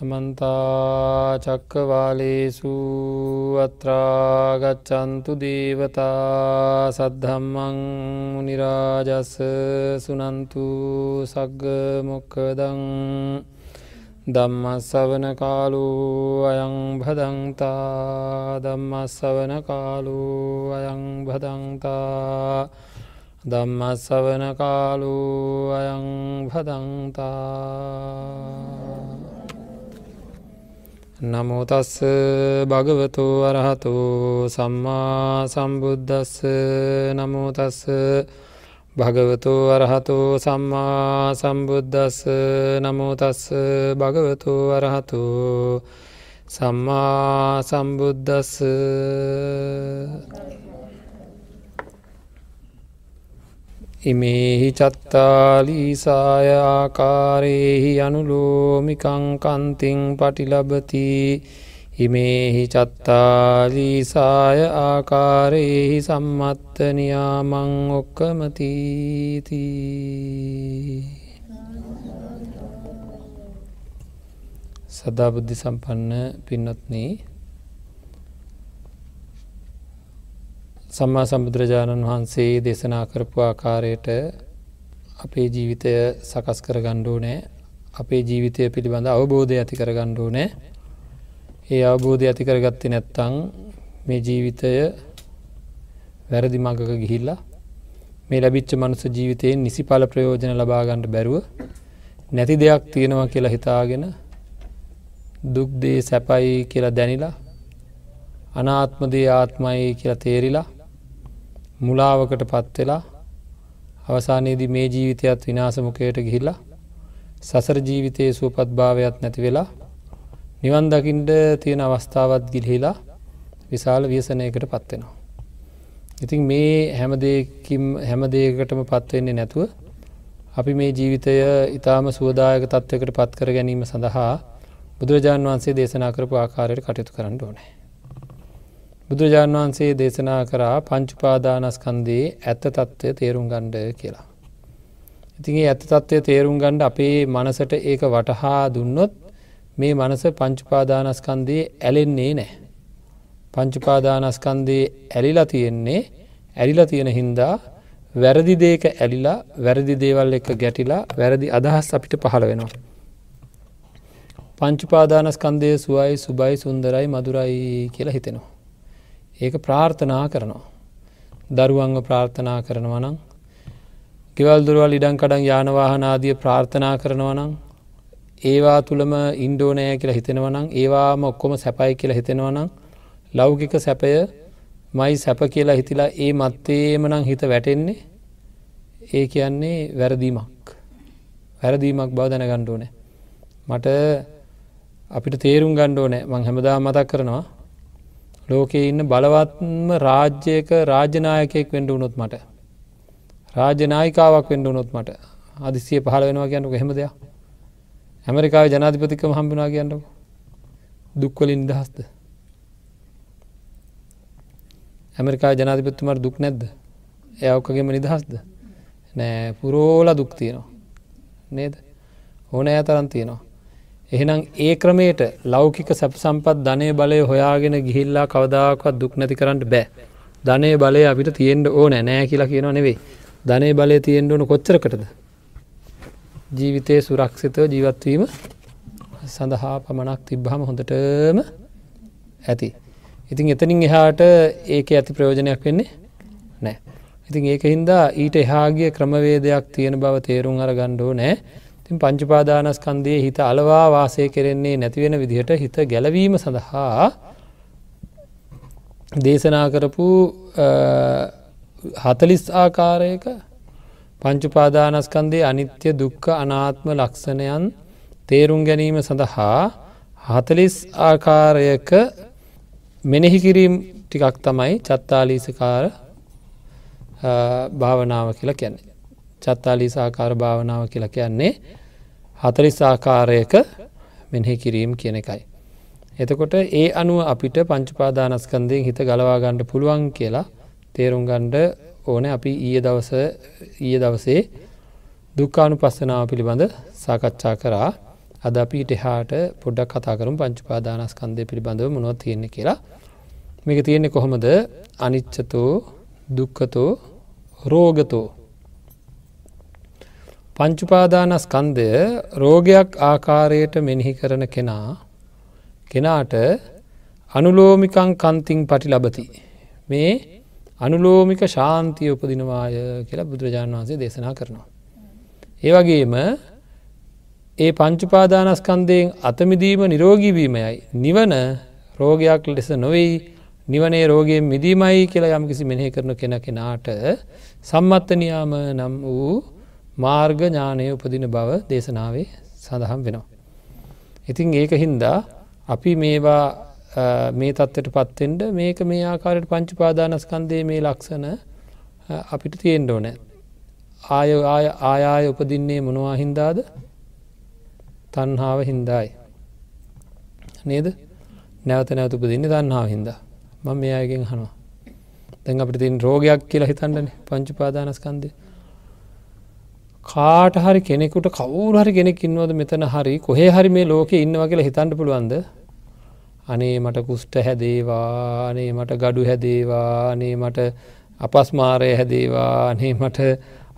සමන්තා චක්කවාලේසු අත්‍රාගච්චන්තු දේවතා සද්ධම්මං නිරාජස්ස සුනන්තු සග්ග මොක්කදං දම්මස්සවන කාලු අයං භදන්තා දම්මස්සවන කාලු අයං භදන්තා දම්මස්සවන කාලු අයං භදන්තා නමුතස්ස භගවතු අරහතු සම්මා සම්බුද්ධස්ස නමුතස්ස භගවතු අරහතු සම්මා සම්බුද්ධස්ස නමුතස්ස භගවතු අරහතු සම්මා සම්බුද්ධස්ස ඉමේහි චත්තාලීසාය ආකාරයෙහි අනුලෝමිකං කන්තිං පටිලබති. ඉමේහි චත්තාලීසාය ආකාරයෙහි සම්මත්ත නියාමං ඔක්කමතීති. සදාබුද්ධි සම්පන්න පින්නත්නී සම්මා සම්බුදුරජාණන් වහන්සේ දේශනා කරපු ආකාරයට අපේ ජීවිතය සකස් කර ගණ්ඩෝ නෑ අපේ ජීවිතය පිළිබඳ අවබෝධය ඇති කර ගණ්ඩෝ නෑ ඒ අවබෝධය ඇති කරගත්ති නැත්තං මේ ජීවිතය වැරදි මගක ගිහිල්ලා මේ ලැබිච්ච මනුස ජීවිතයෙන් නිසි පල ප්‍රයෝජන ලබාගණ්ඩ බැරුව නැති දෙයක් තියෙනවා කියලා හිතාගෙන දුක්දේ සැපයි කියලා දැනිලා අනාත්මදේ ආත්මයි කියලා තේරිලා මුලාවකට පත්වෙලා අවසානයේදී මේ ජීවිතයත් විනාසමුකයට ගිහිල්ලා සසර ජීවිතයේ සුවපත් භාවයක් නැති වෙලා නිවන් දකිින්ට තියෙන අවස්ථාවත් ගිල්හිලා විශාල වියසනයකට පත්වෙනවා. ඉතින් මේ හැමදකින් හැමදේකටම පත්වෙන්නේ නැතුව අපි මේ ජීවිතය ඉතාම සුවදායක තත්වකට පත් කර ගැනීම සඳහා බුදුරජාණන් වන්සේ දේශනා කරපු ආකාරයට කටයුතු කරන්න ඕනෑ. බුදුරජාණන් වහන්සේ දේශනා කරා පංචුපාදානස්කන්දේ ඇත්ත තත්ත්වය තේරුම් ගණ්ඩ කියලා. ඉතිගේ ඇත්ත තත්ත්වය තේරුම් ගණ්ඩ අපේ මනසට ඒක වටහා දුන්නොත් මේ මනස පංචුපාදානස්කන්දේ ඇලෙන්නේ නෑ. පංචුපාදානස්කන්දේ ඇලිලා තියෙන්නේ ඇලිලා තියෙන හින්දා වැරදි දේක ඇලිලා වැරදි දේවල් එක ගැටිලා වැරදි අදහස් අපිට පහළ වෙනවා. පංචුපාදානස්කන්දය සුවයි සුබයි සුන්දරයි මදුරයි කියලා හිතෙනවා. ඒක ප්‍රාර්ථනා කරනවා. දරුවන්ව ප්‍රාර්ථනා කරනවනං ගෙවල් දුරුවල් ඉඩංකඩන් යානවාහනාදිය ප්‍රාර්ථනා කරනවනං ඒවා තුළම ඉන්ඩෝනෑ කියලා හිතෙනවනං ඒවාම ඔක්කොම සැපයි කියලා හිතෙනවනං ලෞකික සැපය මයි සැප කියලා හිතිලා ඒ මත්තේමනං හිත වැටෙන්නේ ඒ කියන්නේ වැරදීමක්. වැරදීමක් බව දැන ගණ්ඩෝනෑ මට අපිට තේරුම් ගණ්ඩෝනෑ මං හැමදා මතක් කරනවා. ලෝකයේ ඉන්න බලවත්ම රාජ්‍යයක රාජ්‍යනායකයෙක් වෙන්ඩ වුණොත් මට. රාජනායිකාවක් වෙන්ඩ වුණොත් මට. අදිසිය පහල වෙනවා කියන්නක හෙම දෙයක්. ඇමරිකාව ජනාධිපතිකම හම්බුනා කියන්නක. දුක්වලින් දහස්ද ඇමරිකා ජනාධිපත්තුමට දුක් නැද්ද? එයවක්කගේම නිදහස්ද? නෑ පුරෝල දුක්තියනවා නේද? ඕන ඇ තරන් තියෙනවා. එහෙනම් ඒ ක්‍රමයට ලෞකික සැප සම්පත් ධනය බලය හොයාගෙන ගිහිල්ලා කවදාකවත් දුක් නැති කරන්න බෑ. ධනය බලය අපිට තියෙන්ට ඕන නෑ කියලා කියනවා නෙවෙයි. ධනය බලය තියෙන්ට ඕන කොච්චරකටද. ජීවිතය සුරක්ෂිතව ජීවත්වීම සඳහා පමණක් තිබ්බහම හොඳටම ඇති. ඉතින් එතනින් එහාට ඒක ඇති ප්‍රයෝජනයක් වෙන්නේ නෑ. ඉතින් ඒක හින්දා ඊට එහාගේ ක්‍රමවේදයක් තියෙන බව තේරුම් අර ගණ්ඩෝ නෑ තින් පංචුපාදානස්කන්දයේ හිත අලවා වාසය කෙරෙන්නේ නැතිවෙන විදිහට හිත ගැලවීම සඳහා දේශනා කරපු හතලිස් ආකාරයක පංචුපාදානස්කන්දේ අනිත්‍ය දුක්ක අනාත්ම ලක්ෂණයන් තේරුම් ගැනීම සඳහා හතලිස් ආකාරයක මෙනෙහි කිරීම් ටිකක් තමයි චත්තාලීසකාර භාවනාව කියලා කියන්නේ. චත්තාලීසාකාර භාවනාව කියලා කියන්නේ හතලිස් ආකාරයක මෙනෙහි කිරීම් කියන එකයි. එතකොට ඒ අනුව අපිට පංචුපාදානස්කන්දයෙන් හිත ගලවාගණ්ඩ පුළුවන් කියලා තේරුම් ගණ්ඩ ඕන. අපි ඊය දවස ඊය දවසේ දුක්කානු පස්සනාව පිළිබඳ සාකච්ඡා කරා. අද අපිට එහාට පොඩ්ඩක් කතා කරුම් පංචුපාදානස්කන්දය පිළිබඳව මොනොත් තියෙන්නේ කියලා. මේක තියෙන්නේ කොහොමද? අනිච්චතෝ දුක්කතෝ රෝගතෝ පංචුපාදානස්කන්දය රෝගයක් ආකාරයට මෙනෙහි කරන කෙනා කෙනාට අනුලෝමිකං කන්තිං පටි ලබති මේ අනුලෝමික ශාන්තිය උපදිනවාය කියලා බුදුරජාණන් වහන්සේ දේශනා කරනවා. ඒවගේම ඒ පංචුපාදානස්කන්දයෙන් අතමිදීම නිරෝගීවීමයයි නිවන රෝගයක් ලෙස නොවෙයි. නිවනේ රෝගයෙන් මිදීමයි කියලා යම් කිසි මෙනෙහි කරන කෙන කෙනාට සම්මත්තනයාම නම් වූ මාර්ග ඥානය උපදින බව දේශනාවේ සඳහම් වෙනවා. ඉතින් ඒක හින්දා අපි මේවා මේ තත්වට පත්තෙන්ට මේක මේ ආකාරයට පංචුපාදානස්කන්දේ මේ ලක්ෂණ අපිට තියෙන්ඩ ඕනෑ. ආය ආය ආයාය උපදින්නේ මොනවා හින්දාද තන්හාාව හින්දායි. නේද නැවත නැවත උපදින්න දන්නාව හින්දා මං මේ අයගෙන් හනවා. දැන් අපිට තින් රෝගයක් කියලා හිතන්නන පංචුපාදානස්කන්දය. කාට හරි කෙනෙකුට කවුරු හරි කෙනෙක් ඉන්නවද මෙතන හරි? කොහේ හරි මේ ලෝක ඉන්නව කියලා හිතන්ට පුළුවන්ද? අනේ මට කුෂ්ට හැදේවා අනේ මට ගඩු හැදේවා අනේ මට අපස්මාරය හැදේවා අනේ මට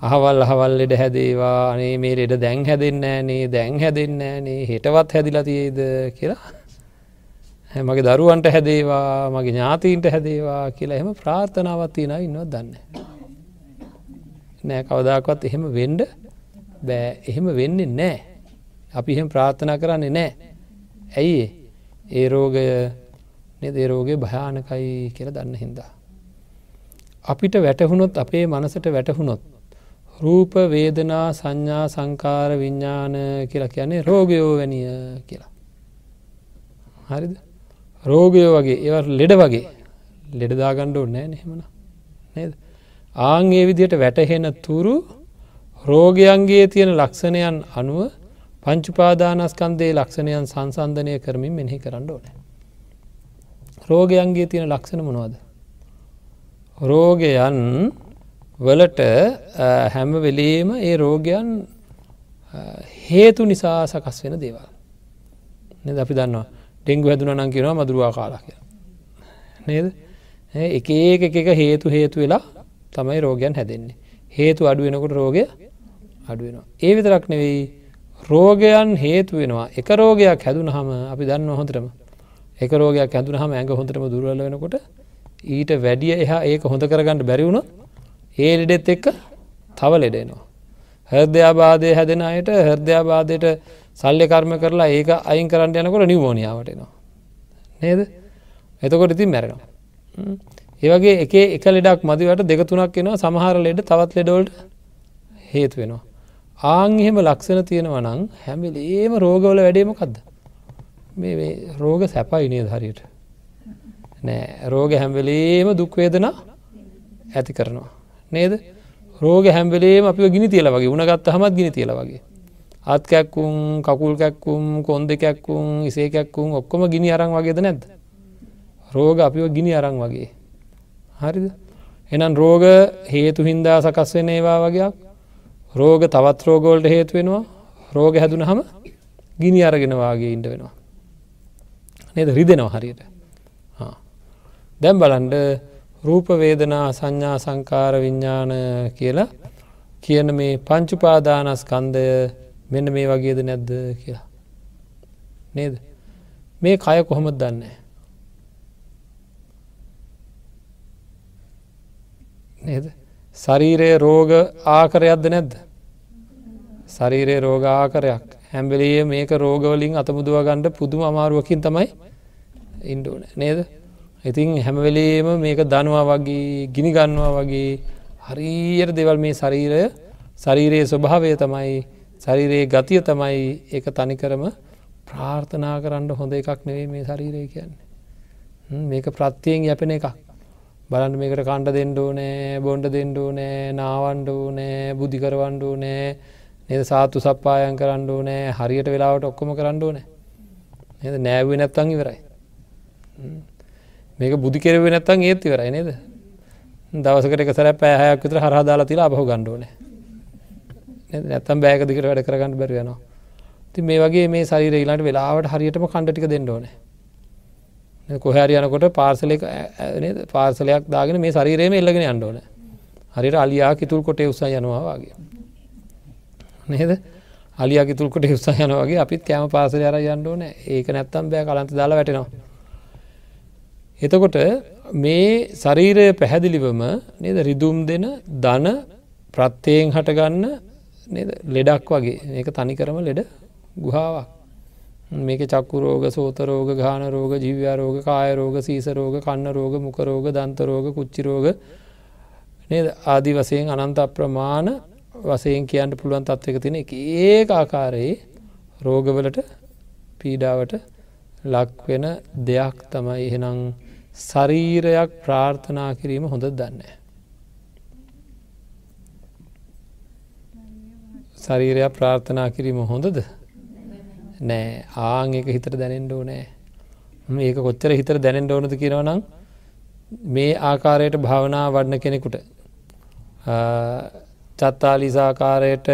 අහවල් අහවල් ලෙඩ හැදේවා අනේ මේ ලෙඩ දැන් හැදෙන්න නේ දැන් හැදෙන්න නේ හෙටවත් හැදිලා තියේද කියලා? මගේ දරුවන්ට හැදේවා මගේ ඥාතීන්ට හැදේවා කියලා එහෙම ප්‍රාර්ථනාවත් තියෙන ඉන්නවත් දන්න. නෑ කවදාකවත් එහෙම වෙන්ඩ බෑ එහෙම වෙන්නේ නෑ. අපි එහෙම ප්‍රාර්ථනා කරන්නේ නෑ. ඇයි ඒ රෝගය ඒ රෝගය භයානකයි කියල දන්න හින්දා. අපිට වැටහුණොත් අපේ මනසට වැටහුණොත් රූප වේදනා සංඥා සංකාර විඤ්ඥාන කියලා කියන්නේ රෝගයෝ වැනිය කියලා. හරිද රෝගයෝ වගේ ඒව ලෙඩ වගේ ලෙඩදාගණ්ඩ ඕන්නෑ නෙහෙමන නේද. ආංගේ විදියට වැටහෙන තුරු රෝගයන්ගේ තියෙන ලක්ෂණයන් අනුව පංචුපාදානස්කන්දේ ලක්ෂණයන් සංසන්ධනය කරමින් මෙහි කරන්න ඕන. රෝගයන්ගේ තියෙන ලක්ෂණ මොනවද. රෝගයන් වලට හැම වෙලේම ඒ රෝගයන් හේතු නිසා සකස් වෙන දේවල්. නද අපි දන්නවා ඩෙංගු හැදුන නං කියෙනවා මදුරවා කාලා කිය. නේද එක ඒක එක හේතු හේතු වෙලා තමයි රෝගයන් හැදෙන්නේ. හේතු අඩුවෙනකොට රෝගය අඩුවෙනවා. ඒ විතරක් නෙවෙයි රෝගයන් හේතු වෙනවා එක රෝගයක් හැදුන හම අපි දන්න හොඳටම එක රෝගයක් හැදුන හම ඇඟ හොඳටම දුරල වෙනකොට ඊට වැඩිය එහා ඒක හොඳ කරගන්නට බැරිවුණොත් ඒ ලෙඩෙත් එක්ක තව ලෙඩෙනවා. හර්දයාබාදය හැදෙන අයට හර්දයාබාදයට සල්ලි කර්ම කරලා ඒක අයින් කරන්න යනකොට නිවෝනියාවටනවා. නේද එතකොට ඉතින් මැරෙනවා. ඒවගේ එක එක ලෙඩක් මදිවට දෙකතුනක් එනවා සමහර ලෙඩ තවත් ලෙඩෝල්ට හේතු වෙනවා. ආං එහෙම ලක්ෂණ තියෙනවා නං හැමිලේම රෝගවල වැඩේමකක්ද. මේ රෝග සැපයි නේද හරියට. නෑ රෝග හැම්වෙලේම දුක්වේදනා ඇති කරනවා. නේද රෝග හැම්වෙලේම අපි ගිනි තියල වගේ උනගත් හමත් ගිනි තියල වගේ. අත් කැක්කුම් කකුල් කැක්කුම් කොන්ද කැක්කුම් ඉසේ කැක්කුම් ඔක්කොම ගිනි අරං වගේද නැද්ද. රෝග අපිව ගිනි අරං වගේ. හරිද. එනම් රෝග හේතු හින්දා සකස් වෙන ඒවා වගේයක් රෝග තවත් රෝගෝල්ට හේතු වෙනවා රෝග හැදුන හම ගිනි අරගෙන වාගේ ඉඩ වෙනවා. නේද රිදෙනවා හරියට. දැම් බලන්ඩ රූපවේදනා සංඥා සංකාර විඤ්ඥාන කියලා කියන මේ පංචුපාදානස්කන්දය මෙන්න මේ වගේද නැද්ද කියලා. නේද. මේ කය කොහොමත් දන්නේ. නේද. ශරීරයේ රෝග ආකරයක්ද නැද්ද. ශරීරයේ රෝග ආකරයක් හැම්බෙලේ මේක රෝගවලින් අතමුදුව ගණ්ඩ පුදුම අමාරුවකින් තමයි ඉන්ඩෝන නේද. ඉතින් හැමවෙලේම මේක දනවා වගේ ගිනි ගන්නවා වගේ හරියට දෙවල් මේ ශරීරය ශරීරයේ ස්වභාවය තමයි ශරීරයේ ගතිය තමයි ඒක තනිකරම ප්‍රාර්ථනා කරන්න හොඳ එකක් නෙවේ මේ ශරීරය කියන්නේ මේක ප්‍රත්තියෙන් යැපෙන එකක් බලන්න මේකට කණ්ඩ දෙන්ඩෝ නෑ බොන්ඩ දෙන්ඩෝ නෑ නාවන්ඩෝ නෑ බුද්ධි කරවන්ඩෝ නෑ නද? සාතු සප්පායන් කරන්නඩෝ නෑ හරියට වෙලාවට ඔක්කොම කරන්නඩෝ නෑ නද? නෑවේ නැත්තං ඉවරයි. මේක බුදි කෙරව නැත්තන් ඒත් ඉවරයි නේද? දවසකට එක සර පෑහයක් විතර හරදාලා තිලා බහු ගණ්ඩෝන නැත්තම් බෑක දිකට වැඩ කරගන්න බැරිවෙනවා ති මේ වගේ මේ ශරීර ඊලාට වෙලාවට හරියටම කණ්ඩටික දෙන්න ඕන. කොහැරි යනකොට පාර්සල පාර්සලයක් දාගෙන මේ ශරීරයම එල්ලගෙන අන්න ඕන. හරිට අලියා කිතුල් කොට උත්සා යනවා වගේ. නේද? අලියා කිතුල් කොට උත්සා යන වගේ අපිත් කෑම පාසල අර යන්න ඕන. ඒක නැත්තම් බෑ කලන්ත දාලා වැටෙනවා. එතකොට මේ ශරීරය පැහැදිලිවම නේද? රිදුම් දෙන දන ප්‍රත්්‍යයෙන් හටගන්න ලෙඩක් වගේ. ඒක තනිකරම ලෙඩ ගුහාාවක්. මේක චක්කුරෝග සෝතරෝග ගාන රෝග ජීව්‍යාරෝග කායරෝග සීසරෝග කන්න රෝග මුකරෝග දන්තරෝග කුච්චිරෝග නේද? ආදි වසයෙන් අනන්ත අප්‍රමාණ වසයෙන් කියන්න පුළුවන් තත්වක තින ඒ ආකාරයේ රෝගවලට පීඩාවට ලක්වෙන දෙයක් තමයි. එහෙනම් ශරීරයක් ප්‍රාර්ථනා කිරීම හොඳ දන්නේ. ශරීරයක් ප්‍රාර්ථනා කිරීම හොඳද? නෑ. ආං එක හිතර දැනෙන්ඩ ඕනෑ. ඒක කොච්චර හිතර දැනෙන්ඩ ඕනද කියරවනම් මේ ආකාරයට භාවනා වඩන කෙනෙකුට චත්තාලිසාකාරයට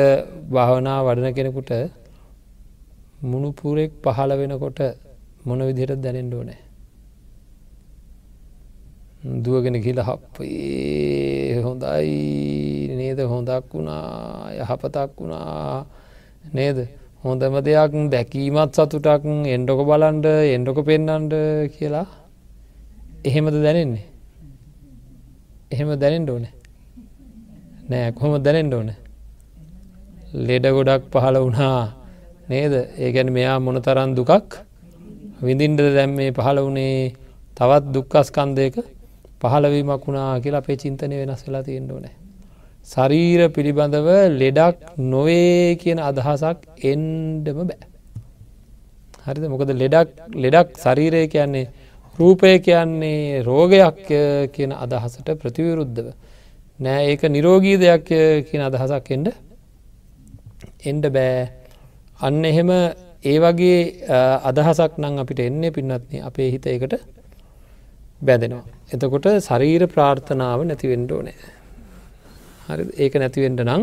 භාවනා වඩන කෙනෙකුට මුණුපුරෙක් පහළ වෙනකොට මොන විදිහට දැනෙන්ඩ ඕනෑ? දුවගෙන කියල හප්පේ හොඳයි නේද? හොඳක් වුණා යහපතක් වුණා නේද? හොඳම දෙයක් දැකීමත් සතුටක් එන්ඩොක බලන්ඩ එන්ඩොක පෙන්නන්ඩ කියලා. එහෙමද දැනෙන්නේ? එහෙම දැනෙන්ට ඕන. නෑ කොහොම දැනෙන්ට ඕන? ලෙඩ ගොඩක් පහළ වුණා නේද? ඒගැන මෙයා මොන තරන් දුකක් විඳින්ට දැම් මේ පහළ වනේ තවත් දුක්කස්කන්දයක පහළවීමක් වුණා කියලා අපේ චින්තනය වෙනස් වෙලා තියෙන්ට ඕනෑ. ශරීර පිළිබඳව ලෙඩක් නොවේ කියන අදහසක් එන්ඩම බෑ. හරිද මොකද ලෙඩක් ලෙඩක් ශරීරය කියන්නේ රූපය කියන්නේ රෝගයක් කියන අදහසට ප්‍රතිවිරුද්ධව. නෑ ඒක නිරෝගී දෙයක් කියන අදහසක් එන්ඩ එන්ඩ බෑ අන්න එහෙම ඒ වගේ අදහසක් නං අපිට එන්නේ පින්නත්න අපේ හිත එකට බැදෙනවා. එතකොට ශරීර ප්‍රාර්ථනාව නැතිවෙන්ඩ ඕනෑ. හරි ඒක නැතිවෙන්ට නං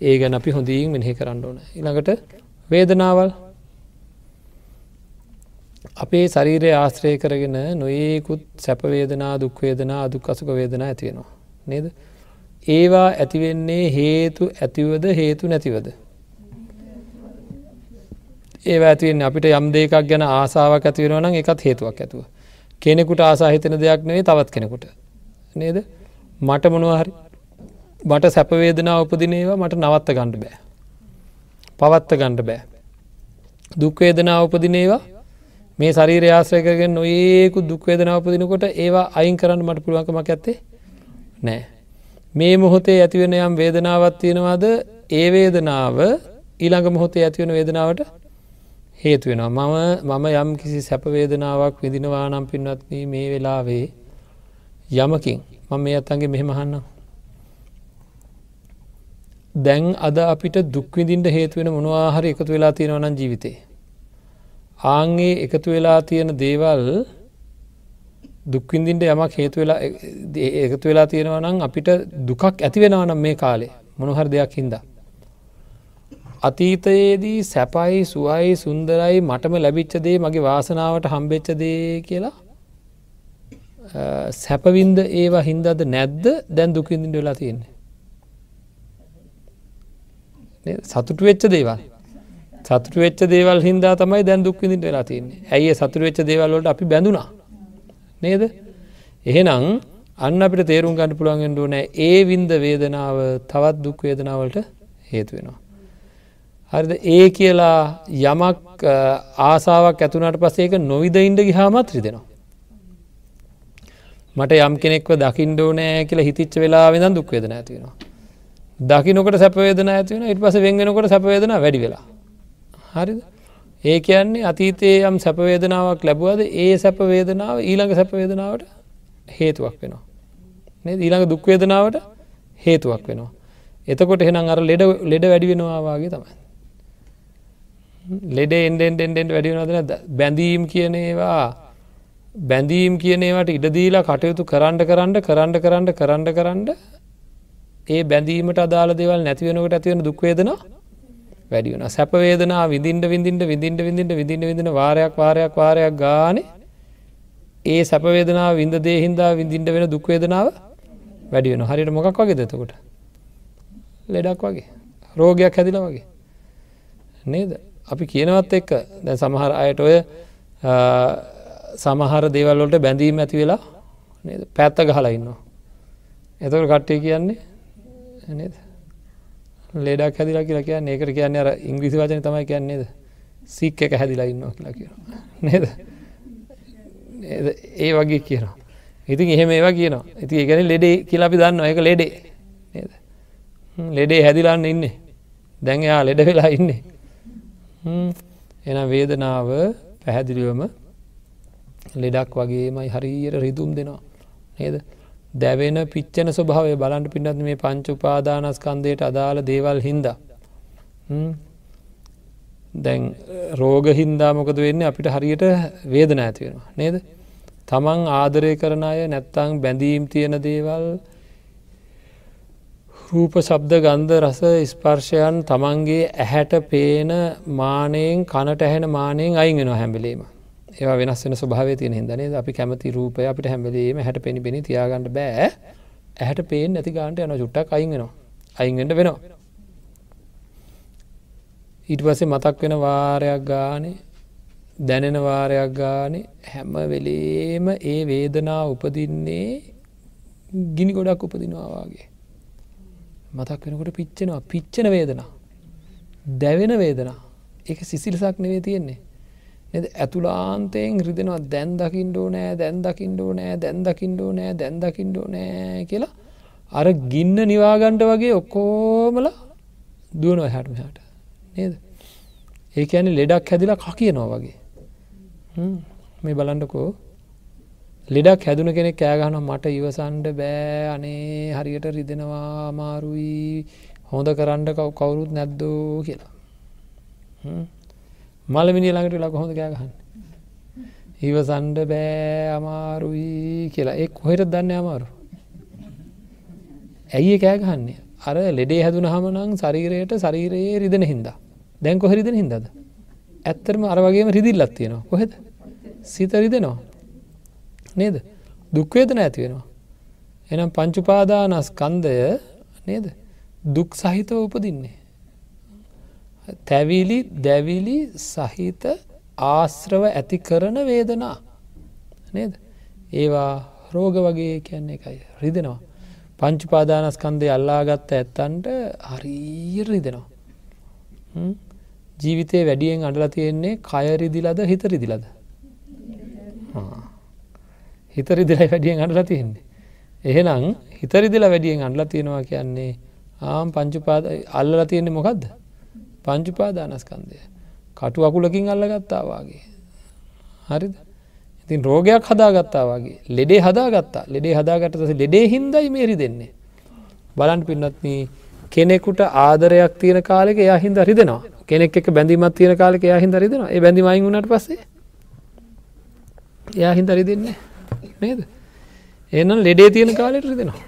ඒ ගැන අපි හොඳීන් මෙහෙ කරන්න ඕන. ඉළඟට වේදනාවල් අපේ ශරීරය ආශ්‍රය කරගෙන නොඒකුත් සැපවේදනා දුක්වේදනා අදුක් අසුක වේදනා ඇතිවෙනවා. නේද. ඒවා ඇතිවෙන්නේ හේතු ඇතිවද හේතු නැතිවද. ඒ ඇතිවෙන් අපිට යම් දෙකක් ගැන ආසාාවක් ඇතිවෙනවා නම් එකත් හේතුවක් ඇතුව. කෙනෙකුට ආසාහිතන දෙයක් නෙවේ තවත් කෙනෙකුට නේද මට මොනවහරි මට සැපවේදනා උපදිනේවා මට නවත්ත ගණ්ඩ බෑ. පවත්ත ගණ්ඩ බෑ. දුක්වේදනා උපදිනේවා මේ ශරීර ආශ්‍රය කරගෙන නොඒකු දුක්වේදනා උපදිනකොට ඒවා අයින් කරන්න මට පුළුවන්කමක් ඇත්තේ නෑ. මේ මොහොතේ ඇතිවෙන යම් වේදනාවත් තියෙනවාද? ඒ වේදනාව ඊළඟ මොහොතේ ඇතිවෙන වේදනාවට හේතු වෙනවා. මම මම යම් කිසි සැපවේදනාවක් විදිනවා නම් පින්වත්න මේ වෙලාවේ යමකින් මම මේ අත්තන්ගේ මෙහෙමහන්න දැන් අද අපිට දුක්විදින්ට හේතුවෙන මොනවාහරි එකතු වෙලා තියෙනවනම් ජීවිතේ? ආංගේ එකතු වෙලා තියෙන දේවල් දුක්විඳින්ට යමක් හේතු වෙලා එකතු වෙලා තියෙනවා නම් අපිට දුකක් ඇති වෙනවනම් මේ කාලේ මොනහර දෙයක් හින්දා. අතීතයේදී සැපයි සුවයි සුන්දරයි මටම ලැබිච්චදේ මගේ වාසනාවට හම්බෙච්චදේ කියලා සැපවින්ද ඒවා හින්දද නැද්ද? දැන් දුකින්දිට වෙලා තියෙන්නේ. සතුට වෙච්ච දේවල් සතුට වෙච්ච දේවල් හින්දා තමයි දැන් දුක්විදිට වෙලා තින්නේ ඇයි සතුර වෙච්ච දේවල්ලට අපි බැඳුනා නේද එහෙනම් අන්න අපිට තේරුම් ගන්න පුළුවන්ගෙන්ඩුව නෑ ඒ වින්ද වේදනාව තවත් දුක් වේදනාවලට හේතු වෙනවා. හරිද ඒ කියලා යමක් ආසාාවක් ඇතුනට පසේක නොවිද ඉන්ඩ ගිහාමත් රිදෙනවා. මට යම් කෙනෙක්ව දකිින්ඩෝ නෑ කියලා හිතිච්ච වෙලා වෙදන් දුක්වේදන ඇතිවෙනවා. දකිනකට සැපවේදන ඇතිවෙන ඉට පස වෙන්ගෙනකොට සැපවේදන වැඩි වෙලා. හරිද ඒ කියන්නේ අතීතයේ යම් සැපවේදනාවක් ලැබුවද ඒ සැපවේදනාව ඊළඟ සැපවේදනාවට හේතුවක් වෙනවා. ඊළඟ දුක්වේදනාවට හේතුවක් වෙනවා. එතකොට එහෙනම් අර ලෙඩ ලෙඩ වැඩි වෙනවාගේ තමයි. ලෙඩ එන්ඩෙන්ඩෙන්ඩෙන්ට වැඩිනවදන බැඳීම් කියනේවා බැඳීම් කියනේවට ඉඩදීලා කටයුතු කරන්න කරන්න කරන්න කරන්න කරන්න කරන්න ඒ බැඳීමට අදාළ දෙවල් නැතිවෙනකට ඇතිවෙන දුක්වේදන වැඩියන සැපවේදනා විදින්ට විඳින්ට විදින්ට විදිට විදින්න විදින වාරයක් වාරයක් වාරයක් ගාන ඒ සැපවේදනා විඳ දේහින්දා විඳින්ට වෙන දුක්වේදනාව වැඩි වෙන හරිට මොකක් වගේ දෙතකොට ලෙඩක් වගේ. රෝගයක් හැදිල වගේ. නේද? අපි කියනවත් එක්ක. දැ සමහර අයට ඔය සමහර දේවල්ලොට බැඳීම ඇති වෙලා පැත්ත ගහලා ඉන්නවා. එතකට කට්ටේ කියන්නේ නේද? ලෙඩක් හැදිලා කියලා කියන්න ඒකට කියන්න අර ඉංග්‍රිසි වචන තමයි කියන්නේද සික් එක හැදිලා ඉන්නවා කියලා කියන නේද? ඒ වගේ කියනවා. ඉතින් එහෙම ඒවා කියනවා. ඉති ඒගැන ලෙඩේ කියලා අපි දන්න එක ලෙඩේ. නේද? ලෙඩේ හැදිලාන්න ඉන්නේ. දැන් එයා ලෙඩ වෙලා ඉන්නේ. එන වේදනාව පැහැදිලිවම ලෙඩක් වගේමයි හරියට රිදුම් දෙනවා. නේද? දැවෙන පිච්චන ස්වභාවය බලන්ට පින්නත් මේ පංච උපාදානස්කන්දයට අදාළ දේවල් හින්ද. දැන් රෝග හින්දා මොකද වෙන්න? අපිට හරියට වේදන ඇතිවෙනවා නේද? තමන් ආදරය කරන අය නැත්තං බැඳීම් තියෙන දේවල් රූප ශබ්ද ගන්ධ රස ස්පර්ශයන් තමන්ගේ ඇහැට පේන මානයෙන් කනට ඇහෙන මානයෙන් අයිගෙන හැමිලීම ඒවා වෙනස් වෙන ස්වභාව තියෙන හිදනේ අපි කැමති රූපය අපිට හැමලීම හැට පෙනි පෙනි තියාගන්නට බෑ. ඇහැට පේෙන් නැති ගාන්ට යන චුට්ටක් අයිගෙනවා අයිගෙන්ට වෙනවා. ඊට පස්සේ මතක් වෙන වාරයක් ගානේ දැනෙන වාරයක් ගානේ හැම වෙලේම ඒ වේදනා උපදින්නේ ගිනි ගොඩක් උපදිනවාගේ මතක් වෙනකොට පිච්චෙනවා. පිච්චෙන වේදනා. දැවෙන වේදනා. එක සිසිලසක් නෙවේ තියෙන්නේ. එද ඇතුලාන්තයෙන් රිදෙනවා. දැන් දකිින්ඩෝ නෑ දැන් දකිින්ඩෝ නෑ දැන් දකිින්ඩෝ නෑ දැන් දකිින්ඩෝ නෑ කියලා අර ගින්න නිවාගණ්ඩ වගේ ඔක්කෝමල දුවනො හැටම හට නේද? ඒක ඇනි ලෙඩක් හැදිලා ක කියනවා වගේ මේ බලන්ඩකෝ ලෙඩක් හැදුන කෙනෙක් කෑගහන මට ඉවසන්ඩ බෑ. අනේ හරියට රිදෙනවා අමාරුයි. හොඳ කරන්න කව කවුරුත් නැද්දෝ කියලා. මලමිනි ළඟට ලක හොඳ කෑගහන්න ඉවසන්ඩ බෑ අමාරුයි කියලා. එක් කොහෙට දන්න අමාරු? ඇයි කෑගහන්නේ අර ලෙඩේ හැදුන හමනං ශරීරයට ශරීරයේ රිදෙන හින්දා. දැන් කොහරිදෙන හින්දද? ඇත්තරම අර වගේම රිදිල්ලත් තියෙනවා. කොහෙද? සිත රිදෙනවා. නේද? දුක්වේදන ඇති වෙනවා. එනම් පංචුපාදානස්කන්දය නේද? දුක් සහිතව උපදින්නේ. තැවිලි දැවිලි සහිත ආශ්‍රව ඇති කරන වේදනා. නේද? ඒවා රෝග වගේ කියන්නේ එකයි. රිදෙනවා. පංචුපාදානස්කන්දය අල්ලාගත්ත ඇත්තන්ට හරී රිදෙනවා. ජීවිතය වැඩියෙන් අඩලා තියෙන්නේ කයරිදිලද හිතරිදිලද හිතරිදිල වැඩියෙන් අඩලා තියෙන්නේ. එහෙනම් හිතරිදිල වැඩියෙන් අඩලා තියෙනවා කියන්නේ ආම් පංචුපාද අල්ලලා තියෙන්නේ මොකක්ද පංචුපාදානස්කන්දය කටු අකුලකින් අල්ලගත්තාවාගේ හරිද? ඉතින් රෝගයක් හදාගත්තා වගේ. ලෙඩේ හදාගත්තා. ලෙඩේ හදාගටස ලෙඩේ හින්දයි මේරි දෙන්නේ බලන් පින්නත්න කෙනෙකුට ආදරයක් තියෙන කාලෙක එයා හින්ද රිදෙනවා. කෙනෙක් එක බැඳීමත් තියෙන කාලෙක එයා හින්ද රිදෙනවා. ඒ බැඳීමයින් වුණට පස්සේ එයා හින්ද රිදෙන්නේ නේද? එනම් ලෙඩේ තියෙන කාලෙට රිදෙනවා.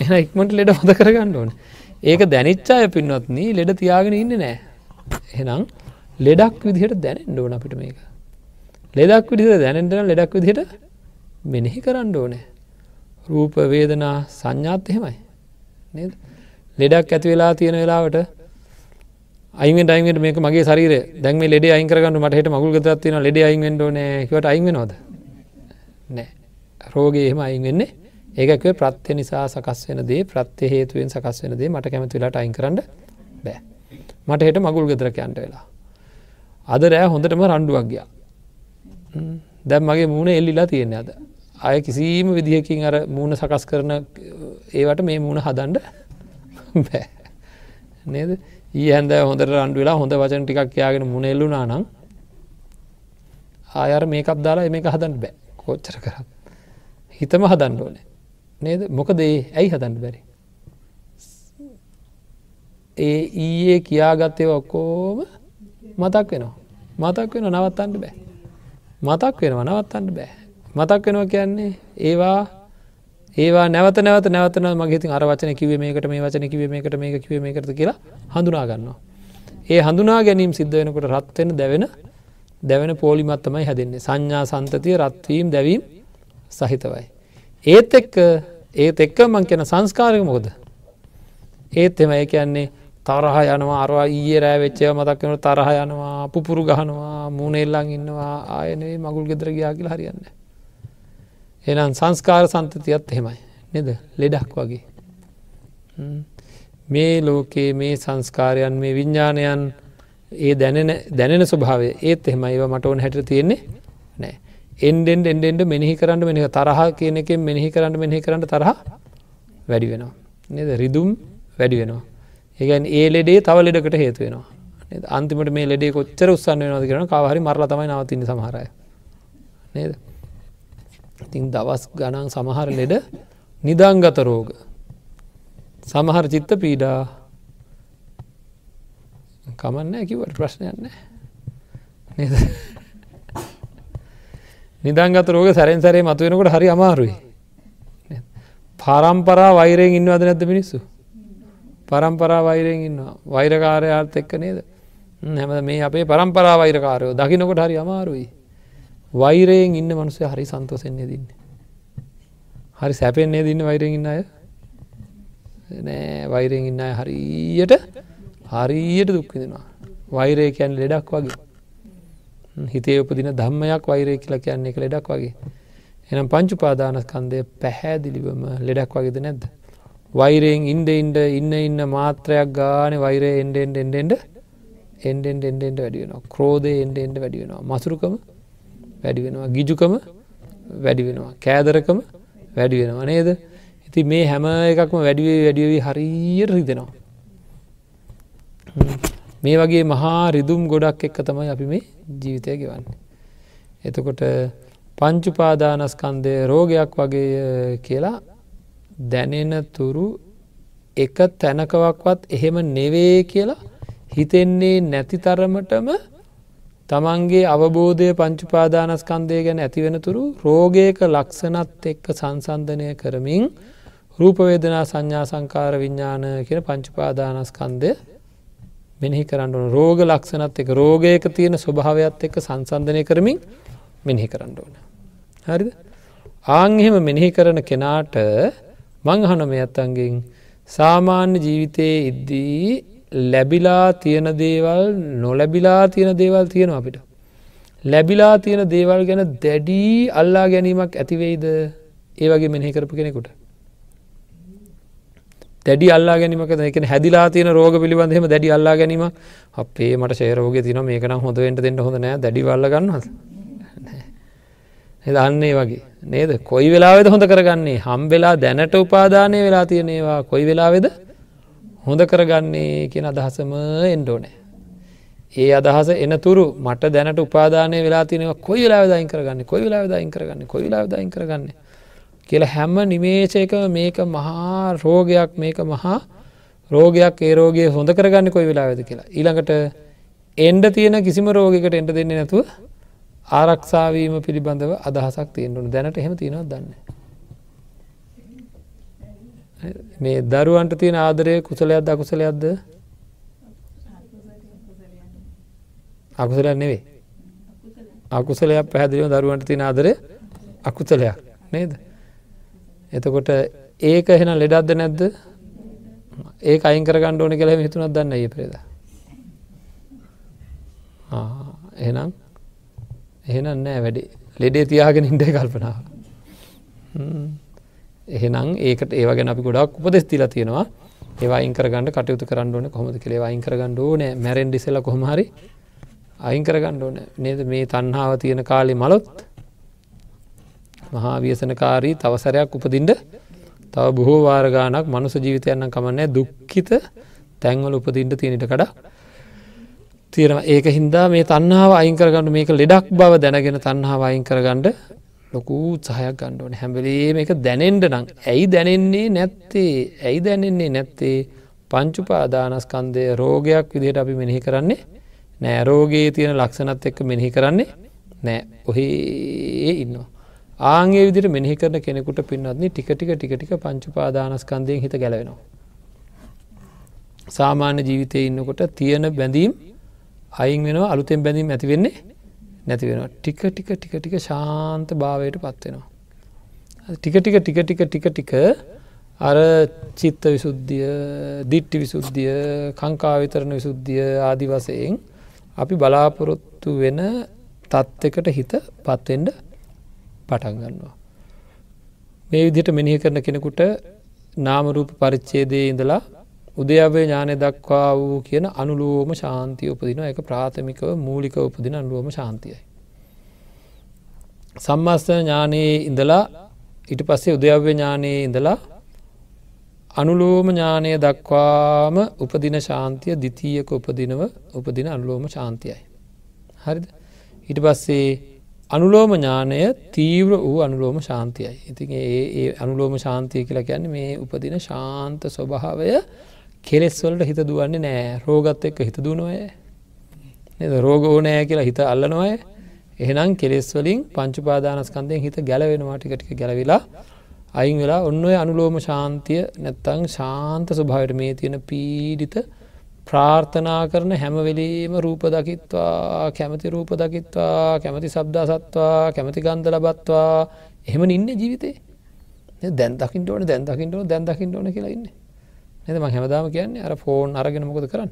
එන ඉක්මට ලෙඩ හොඳ කරගන්න ඕන. ඒක දැනිච්චාය පින්වත්නී ලෙඩ තියාගෙන ඉන්න නෑ. එහෙනම් ලෙඩක් විදිහට දැනෙන් ඕන අපිට මේක. ලෙදක් විදිහ දැනෙන්ටන ලෙඩක් විදිහට මෙනෙහි කරන්න ඕනෑ. රූප වේදනා සංඥාත් එහෙමයි. නේද? ලෙඩක් ඇති වෙලා තියෙන වෙලාවට අයිෙන් ටයිමට මේක මගේ සරීර දැම ලෙඩ අයිකරගන්න මටහට මගුල් ගතත්තින ලෙඩ අයිෙන්ඩ නෑකට අයිවෙනවාද නෑ. රෝගේ එහෙම අයින් වෙන්නේ ඒකක ප්‍රත්්‍ය නිසා සකස් වෙන දේ ප්‍රත්්‍ය හේතුවෙන් සකස් වෙන දේ මට කැමති වෙලාට අයින් කරන්න බෑ. මට හෙට මගුල් ගෙදරකයන්ට වෙලා. අද රෑ හොඳටම රණ්ඩුවක් ගියා. දැම් මගේ මූුණ එල්ලිලා තියෙන අද. අය කිසිීම විදිහකින් අර මූුණ සකස් කරන ඒවට මේ මූුණ හදන්ඩ බෑ. නේද? ඒ හැන්ද හොඳට රන්ඩ වෙලා හොඳ වචන ටිකක් යාගෙන මුණෙල්ලුනා නම් ආයර මේකක් දාලා මේක හදන්න බෑ. කෝච්චර කරත්. හිතම හදන්න ඕනේ. නේද? මොකද ඒ ඇයි හදන්න බැරි? ඒ ඊයේ කියාගත්තය ඔක්කෝම මතක් වෙනවා. මතක් වෙන නවත්තන්න බෑ. මතක් වෙනවා නවත්තන්න බෑ. මතක් වෙනවා කියන්නේ ඒවා ඒවා නැවත නැවත නැවතන මගේ අර වචන කිව මේකට මේ වචන කිව මේකට මේක කිව මේකට කියලා හඳුනා ගන්නවා. ඒ හඳුනා ගැනීම් සිද්ධ වෙනකොට රත්වෙන දැවෙන දැවෙන පෝලිමත් තමයි හැදෙන්නේ. සංඥා සන්තතිය රත්වීම් දැවීම් සහිතවයි. ඒත් එක්ක ඒත් එක්ක මං කියන සංස්කාරක මොකද? ඒත් එම ඒ කියන්නේ තරහ යනවා අරවා ඊයේ රෑ වෙච්චය මතක් වෙන තරහ යනවා පුපුරු ගහනවා මූනෙල්ලං ඉන්නවා. ආයනේ මගුල් ගෙදර ගයා කියලා හරියන්න. එනම් සංස්කාර සන්තතියත් එහෙමයි නෙද? ලෙඩක් වගේ. මේ ලෝකයේ මේ සංස්කාරයන් මේ විඤ්ඥානයන් ඒ දැනෙන ස්වභාව ඒත් එහෙම ඒව මට ඕන හැට තියෙන්නේ නෑ එන්ඩෙන්ඩ එන්ඩෙන්ඩ මෙහි කරන්න මෙනික තරහ කියන එකෙන් මෙහි කරන්න මෙහි කරන්න තරහ වැඩි වෙනවා. නද රිදුම් වැඩි වෙනවා. ඒගැන් ඒ ලෙඩේ තව ලෙඩකට හේතු වෙනවා. අන්තිමට මේ ලෙඩේ කොච්චර උත්සන්න වෙනද කරන කවහරි මරලා තමයි නවතින්න සමහරය. නේද. ඉතින් දවස් ගණන් සමහර ලෙඩ නිදංගත රෝග. සමහර චිත්ත පීඩා කමන්න කිවට ප්‍රශ්නයන්න නේද නිදංගත රෝග සැරෙන් සැරේ මතුවෙනකොට හරි අමාරුයි. පරම්පරා වෛරයෙන් ඉන්නවද නැත මිනිස්සු? පරම්පරා වෛරයෙන් ඉන්නවා. වෛරකාරයාත් එක්ක නේද? හැම මේ අපේ පරම්පරා වෛරකාරයෝ දකිනකොට හරි අමාරුයි. වෛරයෙන් ඉන්න මනුසය හරි සන්තෝසෙන්නේ දින්න හරි සැපෙන්නේ දින්න වෛරයෙන් ඉන්න අය? නෑ වෛරයෙන් ඉන්න අය හරියට හරියට දුක්විදෙනවා වෛරය කියැන් ලෙඩක් වගේ. හිතේ උපදින ධම්මයක් වෛරය කියලා කියන්නේ එක ලෙඩක් වගේ. එනම් පංචුපාදානස්කන්දය පැහැදිලිවම ලෙඩක් වගේද නැද්ද? වෛරයෙන් ඉන්ඩ ඉන්ඩ ඉන්න ඉන්න මාත්‍රයක් ගාන වෛරය එන්ඩෙන්ඩ එන්ඩෙන්ඩ එන්ඩෙන්ඩ එන්ඩෙන්ඩ වැඩි වෙනවා. ක්‍රෝධය එන්ඩ එන්ඩ වැඩි වෙනවා. මසුරුකම වැඩි වෙනවා. ගිජුකම වැඩි වෙනවා. කෑදරකම වැඩි වෙනවා නේද? ඉති මේ හැම එකක්ම වැඩිවේ වැඩියවී හරියට රිදෙනවා. මේ වගේ මහා රිදුම් ගොඩක් එක්ක තමයි අපි මේ ජීවිතය ගෙවන්නේ. එතකොට පංචුපාදානස්කන්දය රෝගයක් වගේ කියලා දැනෙන තුරු එක තැනකවක්වත් එහෙම නෙවේ කියලා හිතෙන්නේ නැති තරමටම තමන්ගේ අවබෝධය පංචුපාදානස්කන්දය ගැන ඇතිවෙනතුරු රෝගයක ලක්ෂණත් එක්ක සංසන්ධනය කරමින් රූපවේදනා සංඥා සංකාර විඤ්ඥාන කියෙන පංචුපාදානස්කන්දය මෙනෙහි කරන්න ඕන රෝග ලක්ෂණත් එක රෝගයක තියෙන ස්වභාවයක් එක්ක සංසන්ධනය කරමින් මෙනෙහි කරන්න ඕන. හරිද ආංහෙම මෙනෙහි කරන කෙනාට මංහන මේ අත්තන්ගෙන් සාමාන්‍ය ජීවිතයේ ඉද්දී ලැබිලා තියෙන දේවල් නොලැබිලා තියෙන දේවල් තියෙනවා අපිට. ලැබිලා තියෙන දේවල් ගැන දැඩී අල්ලා ගැනීමක් ඇතිවෙයිද ඒ වගේ මෙනෙහි කරපු කෙනෙකුට. දැඩි අල්ලා ගැනීමක එක හැදිලා තියන රෝග පිළිබඳහෙම දැඩි අල්ලා ගැනීම. අපේ මට ශේරෝග තින මේකනම් හොඳවෙන්ට දෙන්න හොඳ නෑ. දැඩි වල්ල ගන්නවද? දන්නේ වගේ. නේද? කොයි වෙලාවෙද හොඳ කරගන්නේ? හම්බෙලා දැනට උපාදානය වෙලා තියෙනේවා කොයි වෙලාවෙද හොඳ කරගන්නේ කියෙන අදහසම එන්ඩෝනෑ ඒ අදහස එනතුරු මට දැනට උපාදානය වෙලා තියනවා කොයි වෙලා දයින් කරගන්න? කොයි වෙලා දයින් කරගන්න? කොයි වෙලා දයින් කරගන්නේ? කියල හැම නිමේශයක මේක මහා රෝගයක් මේක මහා රෝගයක් ඒ රෝගය හොඳ කරගන්න කොයි වෙලා වෙද කියලා. ඊළඟට එන්ඩ තියෙන කිසිම රෝගකට එන්ට දෙන්නේ නැතුව ආරක්ෂාවීම පිළිබඳව අදහසක් තියෙන්ටුන දැනට එහෙම තියෙනවත් දන්න මේ දරුවන්ට තියෙන ආදරය කුසලයක්ද අකුසලයක්ද? අකුසලයක් නෙවේ අකුසලයක් පැහැදිලිව දරුවන්ට තියෙන ආදරය අකුසලයක් නේද? එතකොට ඒක එහෙන ලෙඩක්ද නැද්ද? ඒ අයිංකර ගණ්ඩ ඕන කළ හිතුනත් දන්න ඒ ප්‍රේද එහෙනම්? එහෙනම් නෑ වැඩි ලෙඩේ තියාගෙන ඉන්ඩ කල්පනාව. එහෙනම් ඒකට ඒවගෙන අපි ගොඩක් උපදෙස් තිලා තියෙනවා. ඒවා අයිංකර ගන්න කටයුතු කරන්න ඕන කොමද කළේ අයිංකර ගන්න ඕන මැරෙන් ඩිසල කොහමරි අයිංකර ගන්න ඕන. නේද? මේ තන්හාාව තියෙන කාලි මලොත් මහා ව්‍යසනකාරී තවසරයක් උපදින්ට තව බොහෝ වාරගානක් මනුස ජීවිතයන්න කමන්නෑ දුක්කිත තැන්වල උපදින්ට තියෙනට කඩ. තියෙන ඒක හින්දා මේ තන්නාව අයිංකරගන්න මේක ලෙඩක් බව දැනගෙන තන්නාව අයින් කරගන්නඩ ලොකූ සහයක් ගණ්ඩෝන හැබලේ මේක දැනෙන්ට නං ඇයි දැනෙන්නේ නැත්තේ? ඇයි දැනෙන්නේ නැත්තේ? පංචුපාදානස්කන්දය රෝගයක් විදිහට අපි මෙනෙහි කරන්නේ නෑ. රෝගයේ තියෙන ලක්ෂණත් එක්ක මෙනෙහි කරන්නේ නෑ. ඔහේ ඉන්නවා. ආගේ විදිට මෙහි කරන කෙනෙකුට පින්නත්න්නේ ටික ටික ටික ටික පංචුපාදානස්කන්දයෙන් හිත ගැලවෙනවා. සාමාන්‍ය ජීවිතය ඉන්නකොට තියෙන බැඳීම් අයින් වෙනවා අලුතෙන් බැඳීම් ඇති වෙන්නේ නැති වෙනවා ටික ටික ටික ටික ශාන්ත භාවයට පත්වෙනවා. ටික ටික ටික ටික ටික ටික අර චිත්ත විසුද්ධිය දිට්ටි විසුද්ධිය කංකාවිතරණ විසුද්ධිය ආදි වසයෙන් අපි බලාපොරොත්තු වෙන තත්ත්කට හිත පත්වෙන්ඩ පටන් ගන්නවා. මේ විදිහට මෙනිහ කරන කෙනෙකුට නාමරූප පරිච්චේදය ඉඳලා උදයවේ ඥානය දක්වා වූ කියන අනුලෝම ශාන්තිය උපදින එක ප්‍රාථමිකව මූලික උපදින අනුලෝම ශාන්තියයි. සම්මස්ත ඥානයේ ඉඳලා ඉට පස්සේ උදයව්‍ය ඥානයේ ඉඳලා අනුලෝම ඥානය දක්වාම උපදින ශාන්තිය දිතීයක උපදිනව උපදින අනුලෝම ශාන්තියයි. හරිද ඉට පස්සේ අනුලෝම ඥානය තීව්‍ර වූ අනුලෝම ශාන්තියයි. ඉතින් ඒ අනුලෝම ශාන්තිය කියලා ගැන්න මේ උපදින ශාන්ත ස්වභාවය කෙලෙස්වලට හිත දුවන්නේ නෑ. රෝගත් එක්ක හිත දුනොය රෝග ඕනෑ කියලා හිත අල්ලනොය එහෙනම් කෙලෙස්වලින් පංචුපාදානස්කන්දයෙන් හිත ගැලවෙනවා ටිකටික ගැලවිලා අයින් වෙලා ඔන්න ඔය අනුලෝම ශාන්තිය නැත්තං ශාන්ත ස්වභාවට මේ තියෙන පීඩිත ප්‍රාර්ථනා කරන හැමවෙලීම රූප දකිත්වා කැමති රූප දකිත්වා කැමති සබ්දා සත්වා කැමති ගන්ධ ලබත්වා. එහෙම ඉන්න ජීවිතේ. දැන් දකිට ඕන දැන් දකිට ඕන දැන් දකිට ඕන කියලා ඉන්න. නද? ම හැමදාම කියන්නේ අර ෆෝන් අරගෙන මොකද කරන්න?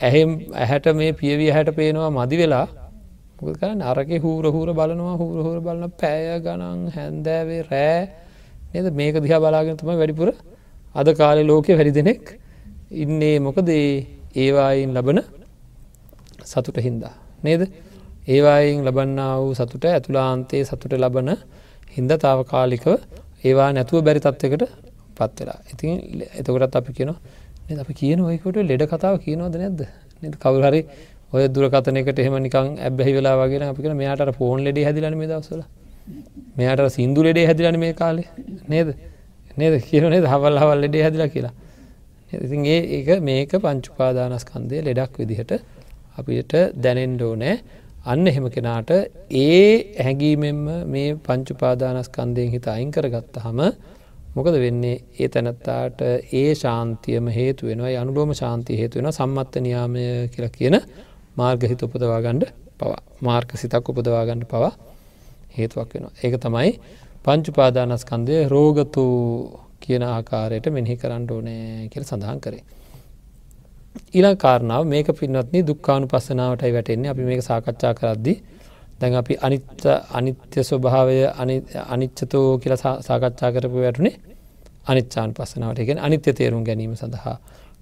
ඇහෙම් ඇහැට මේ පියවී හැට පේනවා මදි වෙලා මොකද කරන්න? අරක හූර හූර බලනවා හූර හූර බලන පෑය ගණන් හැන්දෑවේ රෑ. නද? මේක දිහා බලාගෙන තුම වැඩිපුර අද කාලෙ ලෝකෙ වැඩි දෙනෙක් ඉන්නේ මොකද ඒවායින් ලබන සතුට හින්දා. නේද? ඒවායින් ලබන්න වූ සතුට ඇතුලාන්තයේ සතුට ලබන හින්ද තාව කාලිකව ඒවා නැතුව බැරි තත්වකට පත්වෙලා ඉතින් එතකොටත් අපි කියන අපි කියන ඔයකොට ලෙඩ කතාව කියනවද නැද්ද? නද? කවුහරි ඔය දුරකතනකට එහෙම නිකන් ඇබැහි වෙලා වගෙන අපිකන මෙයාට ෆෝන් ලෙඩේ හැදිලන මේ දවසල මෙයාට සිින්දු ලෙඩේ හැදිලන මේ කාලේ. නේද? නේද? කියනේ හවල් හවල් ලෙඩේ හැදිලා කියලා. ඉතින් ඒ ඒක මේක පංචුපාදානස්කන්දය ලෙඩක් විදිහට අපිට දැනෙන්ඩෝ නෑ අන්න එහෙම කෙනාට ඒ හැඟීමෙන්ම මේ පංචුපාදානස්කන්දයෙන් හිත අයිංකර ගත්ත හම මොකද වෙන්නේ? ඒ තැනත්තාට ඒ ශාන්තියම හේතු වෙනවා. අනුලෝම ශාන්තිය හේතු වෙන සම්මත්ත නියාමය කියලා කියන මාර්ගහිත උපදවාගණ්ඩ පවා. මාර්ක සිතක් උපදවාගණ්ඩ පවා හේතුවක් වෙනවා. ඒක තමයි පංචුපාදානස්කන්දය රෝගතු කියන ආකාරයට මෙහි කරන්න ඕනෑ කියල සඳහන් කරේ. ඊලා කාරණාව මේක පින්වත්න්නේ දුක්කානු පස්සනාවටයි වැටෙන්නේ අපි මේක සාකච්ඡා කරද්දි දැන් අපි අනිත්ත අනිත්‍ය ස්වභාවය අනිච්චතෝ කියල සාකච්ඡා කරපු වැටුනේ අනිච්චාන් පස්සනාවට එකෙන් අනිත්‍ය තේරුම් ගැනීම සඳහා.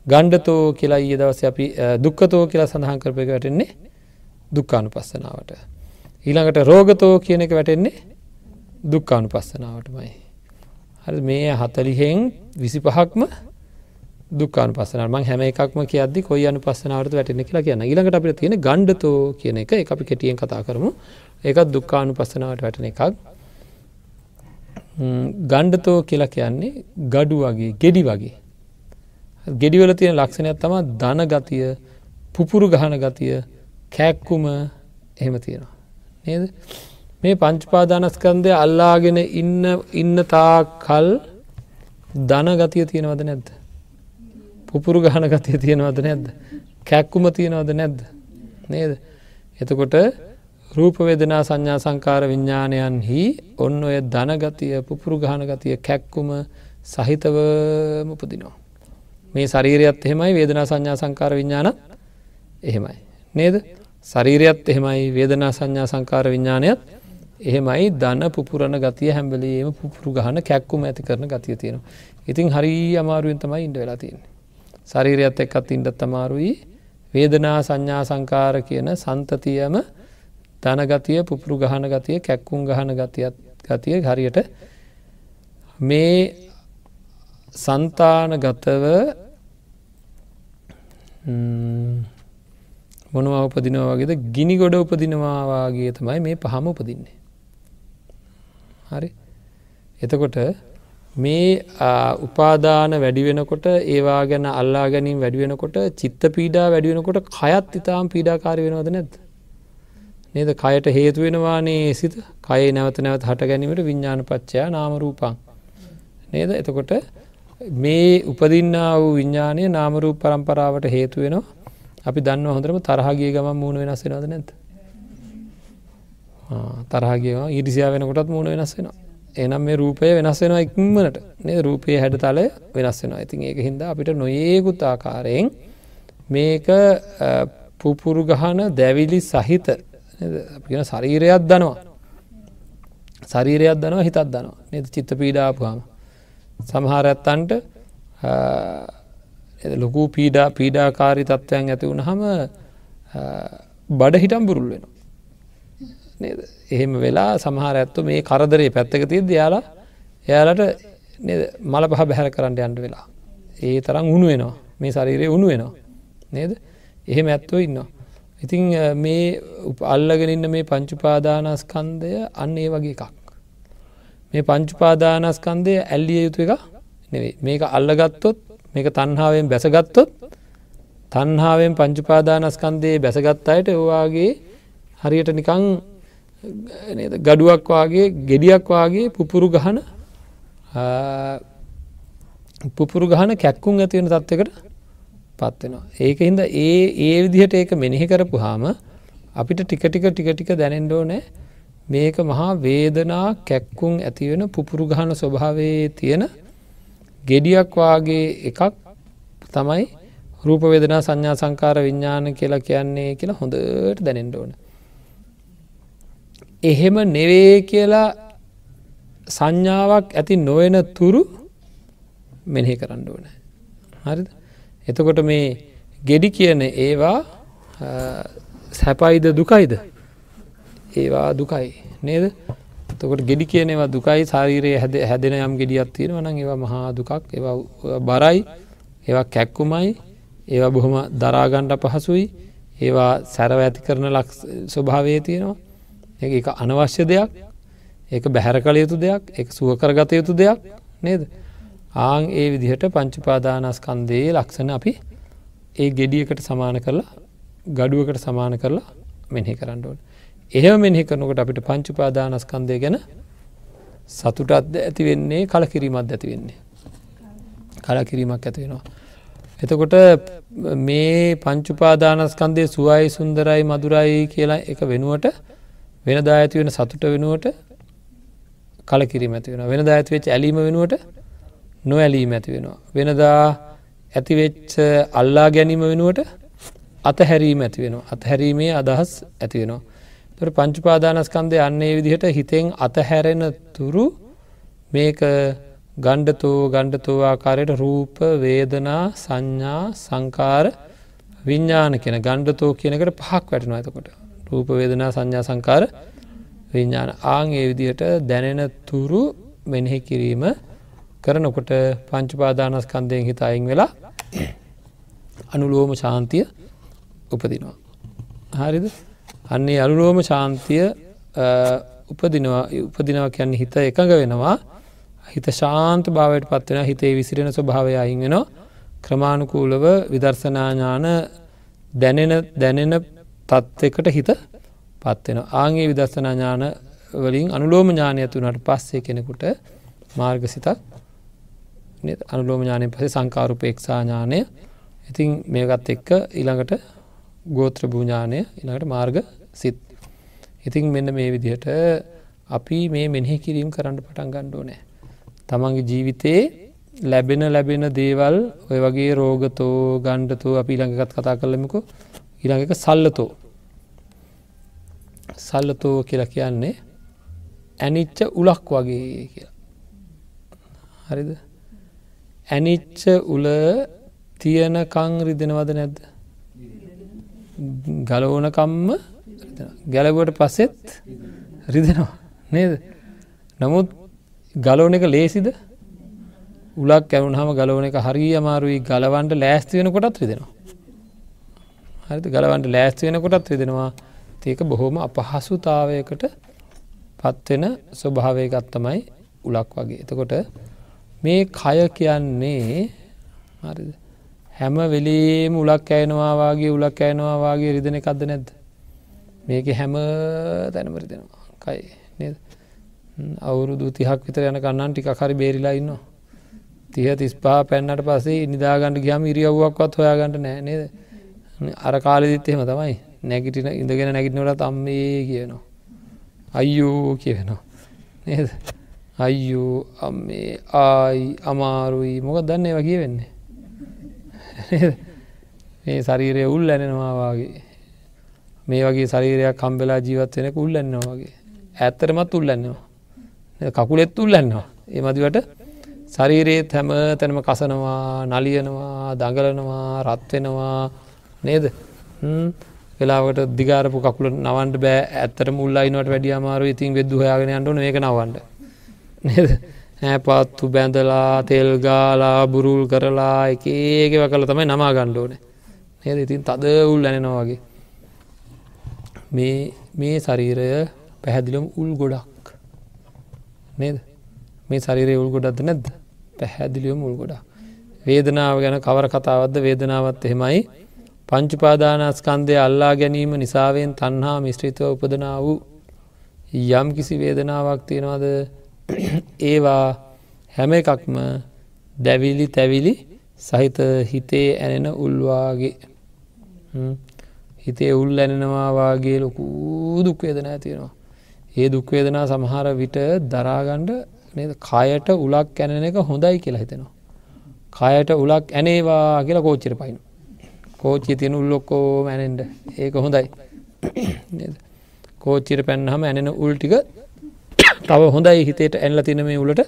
ගණ්ඩතෝ කියලා ඒ දවස අපි දුක්කතෝ කියලා සඳහන් කරපය වැටෙන්නේ දුක්කානු පස්සනාවට. ඊළඟට රෝගතෝ කියන එක වැටෙන්නේ දුක්කානු පස්සනාවටමයි. හරි මේ හතලිහෙන් විසි පහක්ම දුක්කාන පස්සනම හැම එකක්ම කියද්දි කොයි අනු පස්සනාවට වැටෙන කියලා කියන්න. ඊළඟට අපිට තියෙන ගණ්ඩතෝ කියන එක. අපි කෙටියෙන් කතා කරමු. ඒකත් දුක්කානු පස්සනාවට වැටෙන එකක්. ගණ්ඩතෝ කියලා කියන්නේ ගඩු වගේ ගෙඩි වගේ. ගෙඩිවල තියෙන ලක්ෂණයක් තම ධන ගතිය පුපුරු ගහන ගතිය කැක්කුම එහෙම තියෙනවා. නේද? මේ පංචපාදානස්කන්දය අල්ලාගෙන ඉන්න ඉන්න තා කල් ධනගතිය තියෙනවද නැද්ද. පුපුරු ගහන ගතිය තියෙනවද නැද්ද. කැක්කුම තියෙනවද නැද්ද. නේද. එතකොට රූපවේදනා සංඥා සංකාර විඤ්ඥානයන්හි ඔන්න ඔය ධනගතිය පුපුරු ගහන ගතිය කැක්කුම සහිතවම උපදිනවා. මේ ශරීරයත් එහෙමයි වේදනා සංඥා සංකාර විඤ්ඥාන එහෙමයි. නේද ශරීරයත් එහෙමයි වේදනා සංඥා සංකාර විඤ්ඥානයත් එහෙමයි දන්න පුපුරණ ගතිය හැම්බලීම පුපුරු ගහන කැක්කුම ඇති කරන ගතිය තියෙනවා. ඉතින් හරි අමාරුවෙන් තමයි ඉන්ඩ වෙලා තියන්නේ. ශරීරයත් එක්කත් ඉන්ඩත් අමාරුයි වේදනා සංඥා සංකාර කියන සන්තතියම ධනගතිය පුපුරු ගහන ගතිය කැක්කුම් ගහන ගතියත් ගතිය හරියට මේ සන්තානගතව මොනවා උපදිනවා වගේද ගිනි ගොඩ උපදිනවාවාගේ තමයි මේ පහම උපදින්නේ. හරි. එතකොට මේ උපාදාන වැඩි වෙනකොට ඒවා ගැන අල්ලා ගැනීම වැඩි වෙනකොට චිත්ත පීඩා වැඩි වෙනකොට කයත් ඉතාම් පීඩාකාර වෙනවද නැද නේද? කයට හේතු වෙනවානේ සිත. කය නැවත නැවත හට ගැනීමට විඤ්ඥාන පච්චයා නාමරූපන් නේද? එතකොට මේ උපදින්න වූ විඤ්ඥානය නාමරූ පරම්පරාවට හේතු වෙනවා. අපි දන්න හොඳරම තරහගේ ගම මූුණ වෙනස් වෙනද නැත තරහගේ ඉරිසියා වෙනකොටත් මූුණ වෙනස් වෙනවා. එනම් මේ රූපය වෙනස් වෙනවා ඉක්මනට. නේ රූපය හැඩ තලය වෙනස් වෙනවා. ඉතින් ඒක හින්දා අපිට නොඒකුත් ආකාරයෙන් මේක පුපුරු ගහන දැවිලි සහිත ගෙන ශරීරයක් දනවා. ශරීරයක් දනවා හිතත් දනවා. නද? චිත්ත පීඩාපුහම සමහරඇත්තන්ට ලොකු පීඩා පීඩාකාරි තත්ත්වයන් ඇති වුණ හම බඩ හිටම් බුරුල් වෙනවා. එහෙම වෙලා සමහර ඇත්තු මේ කරදරේ පැත්තක තියද යාලා එයාලට මල පහ බැහැර කරන්න යන්ට වෙලා. ඒ තරම් උුණු වෙනවා. මේ ශරීරය උුණු වෙනවා. නේද? එහෙම ඇත්තෝ ඉන්නවා. ඉතිං මේ අල්ලගෙනන්න මේ පංචුපාදානස්කන්දය අන්න ඒ වගේ එකක්. මේ පංචුපාදානස්කන්දය ඇල්ලිය යුතු එක නෙවේ මේක අල්ලගත්තොත් මේක තන්හාාවෙන් බැසගත්තොත් තන්හාාවෙන් පංචුපාදානස්කන්දයේ බැසගත් අයට ඔවාගේ හරියට නිකං ගඩුවක් වගේ ගෙඩියක් වගේ පුපුරු ගහන පුපුරු ගහන කැක්කුම් ඇතිවෙන තත්වකට පත්වෙනවා. ඒක හින්ද ඒ ඒ විදිහට ඒක මෙනෙහි කරපු හාම අපිට ටික ටික ටික ටික දැනෙන්ඩෝ නෑ මේක මහා වේදනා කැක්කුම් ඇතිවෙන පුපුරු ගහන ස්වභාවේ තියෙන ගෙඩියක් වාගේ එකක් තමයි රූපවේදනා සංඥා සංකාර විඤ්ඥාන කියලා කියන්නේ කියලා හොඳට දැනෙන්ඩෝන. එහෙම නෙවේ කියලා සංඥාවක් ඇති නොවෙන තුරු මෙනෙහි කරන්න ඕන. හරිද? එතකොට මේ ගෙඩි කියන ඒවා සැපයිද දුකයිද? ඒවා දුකයි නේද? තකොට ගෙඩි කියනවා දුකයි ශරීරයේ හැද හැදෙන යම් ගෙඩියත් තියෙන වන ඒවා මහා දුකක් ඒවා බරයි ඒවා කැක්කුමයි ඒවා බොහොම දරාගණ්ඩ පහසුයි ඒවා සැරව ඇති කරන ලක් ස්වභාවය තියෙනවා. එක අනවශ්‍ය දෙයක් ඒක බැහැර කළ යුතු දෙයක් එක සුවකරගත යුතු දෙයක් නේද ආං ඒ විදිහට පංචුපාදානස්කන්දයේ ලක්ෂණ අපි ඒ ගෙඩියකට සමාන කරලා ගඩුවකට සමාන කරලා මෙහි කරන්න ඕන. එහෙම මෙහි කරනකට අපිට පංචුපාදානස්කන්දය ගැන සතුටත් ඇති වෙන්නේ කලකිරීමත් ඇති වෙන්නේ. කලකිරීමක් ඇති වෙනවා. එතකොට මේ පංචුපාදානස්කන්දය සුවයි සුන්දරයි මදුරයි කියලා එක වෙනුවට වෙනදා ඇති වෙන සතුට වෙනුවට කලකිරීම ඇති වෙන වෙන ඇති වෙච් ඇලීම වෙනුවට නොඇලීම ඇති වෙනවා. වෙනදා ඇතිවෙච්ච අල්ලා ගැනීම වෙනුවට අතහැරීම ඇති වෙනවා. අතහැරීමේ අදහස් ඇති වෙනවා. තොර පංචුපාදානස්කන්දය අන්නේ විදිහට හිතෙන් අතහැරෙන තුරු මේක ගණ්ඩතෝ ගණ්ඩතෝ ආකාරයට රූප වේදනා සංඥා සංකාර විඤ්ඥාන කියෙන ගණ්ඩතෝ කියනකට පහක් වැටනවා ඇතකොට රූප වේදනා සංඥා සංකාර විඤ්ඥාන ආං ඒ විදිහට දැනෙන තුරු මෙනෙහි කිරීම කරනකොට පංචුපාදානස්කන්දයෙන් හිත අයින් වෙලා අනුලෝම ශාන්තිය උපදිනවා. හරිද? අන්නේ අනුලෝම ශාන්තිය උපදිනවා උපදිනාව කියන්නේ හිත එකඟ වෙනවා. හිත ශාන්ත භාවයට පත්වෙන හිතේ විසිරෙන ස්වභාවය අහින් වෙනවා. ක්‍රමාණුකූලව විදර්ශනාඥාන දැනෙන දැනෙන තත්ත්වකට හිත පත්වෙන ආගේ විදස්සනා ඥාන වලින් අනුලෝම ඥානය තුනට පස්සේ කෙනෙකුට මාර්ගසිතක් අනුලෝම ඥානය පසේ සංකාරුපේක්ෂා ඥානය. ඉතින් මේකත් එක්ක ඊළඟට ගෝත්‍ර භූඥානය ඉළඟට මාර්ග සිත්. ඉතින් මෙන්න මේ විදිහට අපි මේ මෙනෙහි කිරීම් කරන්න පටන් ගණ්ඩෝ නෑ තමන්ගේ ජීවිතයේ ලැබෙන ලැබෙන දේවල් ඔය වගේ රෝගතෝ ගණ්ඩතෝ අපි ළඟගත් කතා කරලමිකු ඉළඟ එක සල්ලතෝ. සල්ලතෝ කියලා කියන්නේ ඇනිච්ච උලක් වගේ කියලා. හරිද? ඇනිච්ච උල තියනකං රිදෙනවද නැද්ද? ගලෝනකම්ම ගැලගුවට පස්සෙත් රිදෙනවා. නේද? නමුත් ගලෝන එක ලේසිද? උලක් ඇවුන් හම ගලෝන එක හරි අමාරුයි ගලවන්ට ලෑස්ති වෙන කොටත් රිදෙනවා. හරිත ගලවන්ට ලෑස්ති වෙන කොටත් රිදෙනවා ඒක බොහොම අපහසුතාවයකට පත්වෙන ස්වභාවයකත්තමයි උලක් වගේ. එතකොට මේ කය කියන්නේ හරිද? හැම වෙලේම උලක් ඇයනවාගේ උලක් ඇයනවා වගේ රිදෙන එකක්ද නැද්ද. මේක හැම තැනමරි දෙෙනවා කයි. නේද? අවුරුදු තිහක් විතර යන කන්නන් ටික හරි බේරිලා ඉන්නවා. තිය තිස්පා පැන්නට පසේ නිදාගන්නඩ ගහම ඉරියව්වක්වත් හොයාගන්නට නෑ. නේද? අර කාලෙදිත් එහෙම තමයි. නැගිටින ඉඳගෙන නැගිටනොට තම්මේ කියනවා. අයියෝ කියවෙනවා නේද? අයියෝ අම්මේ ආයි අමාරුයි. මොක දන්න ඒවා කිය වෙන්නේ මේ ශරීරය උල් ඇනෙනවාවාගේ මේ වගේ ශරීරයක් කම්බෙලා ජීවත් වෙන උල්ලන්නවා වගේ. ඇත්තරමත් උල්ලන්නවා. කකුලෙත් උල්ලන්නවා. ඒ මදිවට ශරීරයේ හැම තැනම කසනවා නලියනවා දඟලනවා රත්වෙනවා නේද? වෙලාවට දිගාරපු කකුල නවන්ට බෑ. ඇත්තට මුල්ලයිනට වැඩිය අමාරු ඉතින් වෙද්දු හයාගෙන අන්ටන ඒක නවන්ට නේද? ඇපත්තු බැඳලා තෙල්ගාලා බුරුල් කරලා එක ඒකව කල තමයි නමා ගණ්ඩෝන නේද? ඉතින් තද උල් ඇනෙනවා වගේ. මේ මේ ශරීරය පැහැදිලම් උල් ගොඩක්. නේද? මේ ශරීරය උල් ගොඩක්ද නැද්ද? පැහැදිලියම් උල් ගොඩා වේදනාව ගැන කවර කතාවත්ද වේදනාවත් එහෙමයි. පංචුපාදානස්කන්දය අල්ලා ගැනීම නිසාවෙන් තන්හා මිශ්‍රිතව උපදනා වූ යම් කිසි වේදනාවක් තියෙනවාද ඒවා හැම එකක්ම දැවිලි තැවිලි සහිත හිතේ ඇනෙන උල්වාගේ හිතේ උල් ඇනෙනවා වගේ ලොකූ දුක්වේදන ඇතියෙනවා. ඒ දුක්වේදනා සමහර විට දරාගණ්ඩ කයට උලක් ඇනෙන එක හොඳයි කියලා හිතෙනවා. කයට උලක් ඇනේවා කියලා කෝච්චිර පයින. කෝච්චි තියන උල්ලොක්කෝ මැනෙන්ඩ ඒක හොඳයි. කෝච්චිර පැන්නහම ඇනෙන උල්ටික තව හොඳයි හිතේට ඇල්ල තින මේ උලට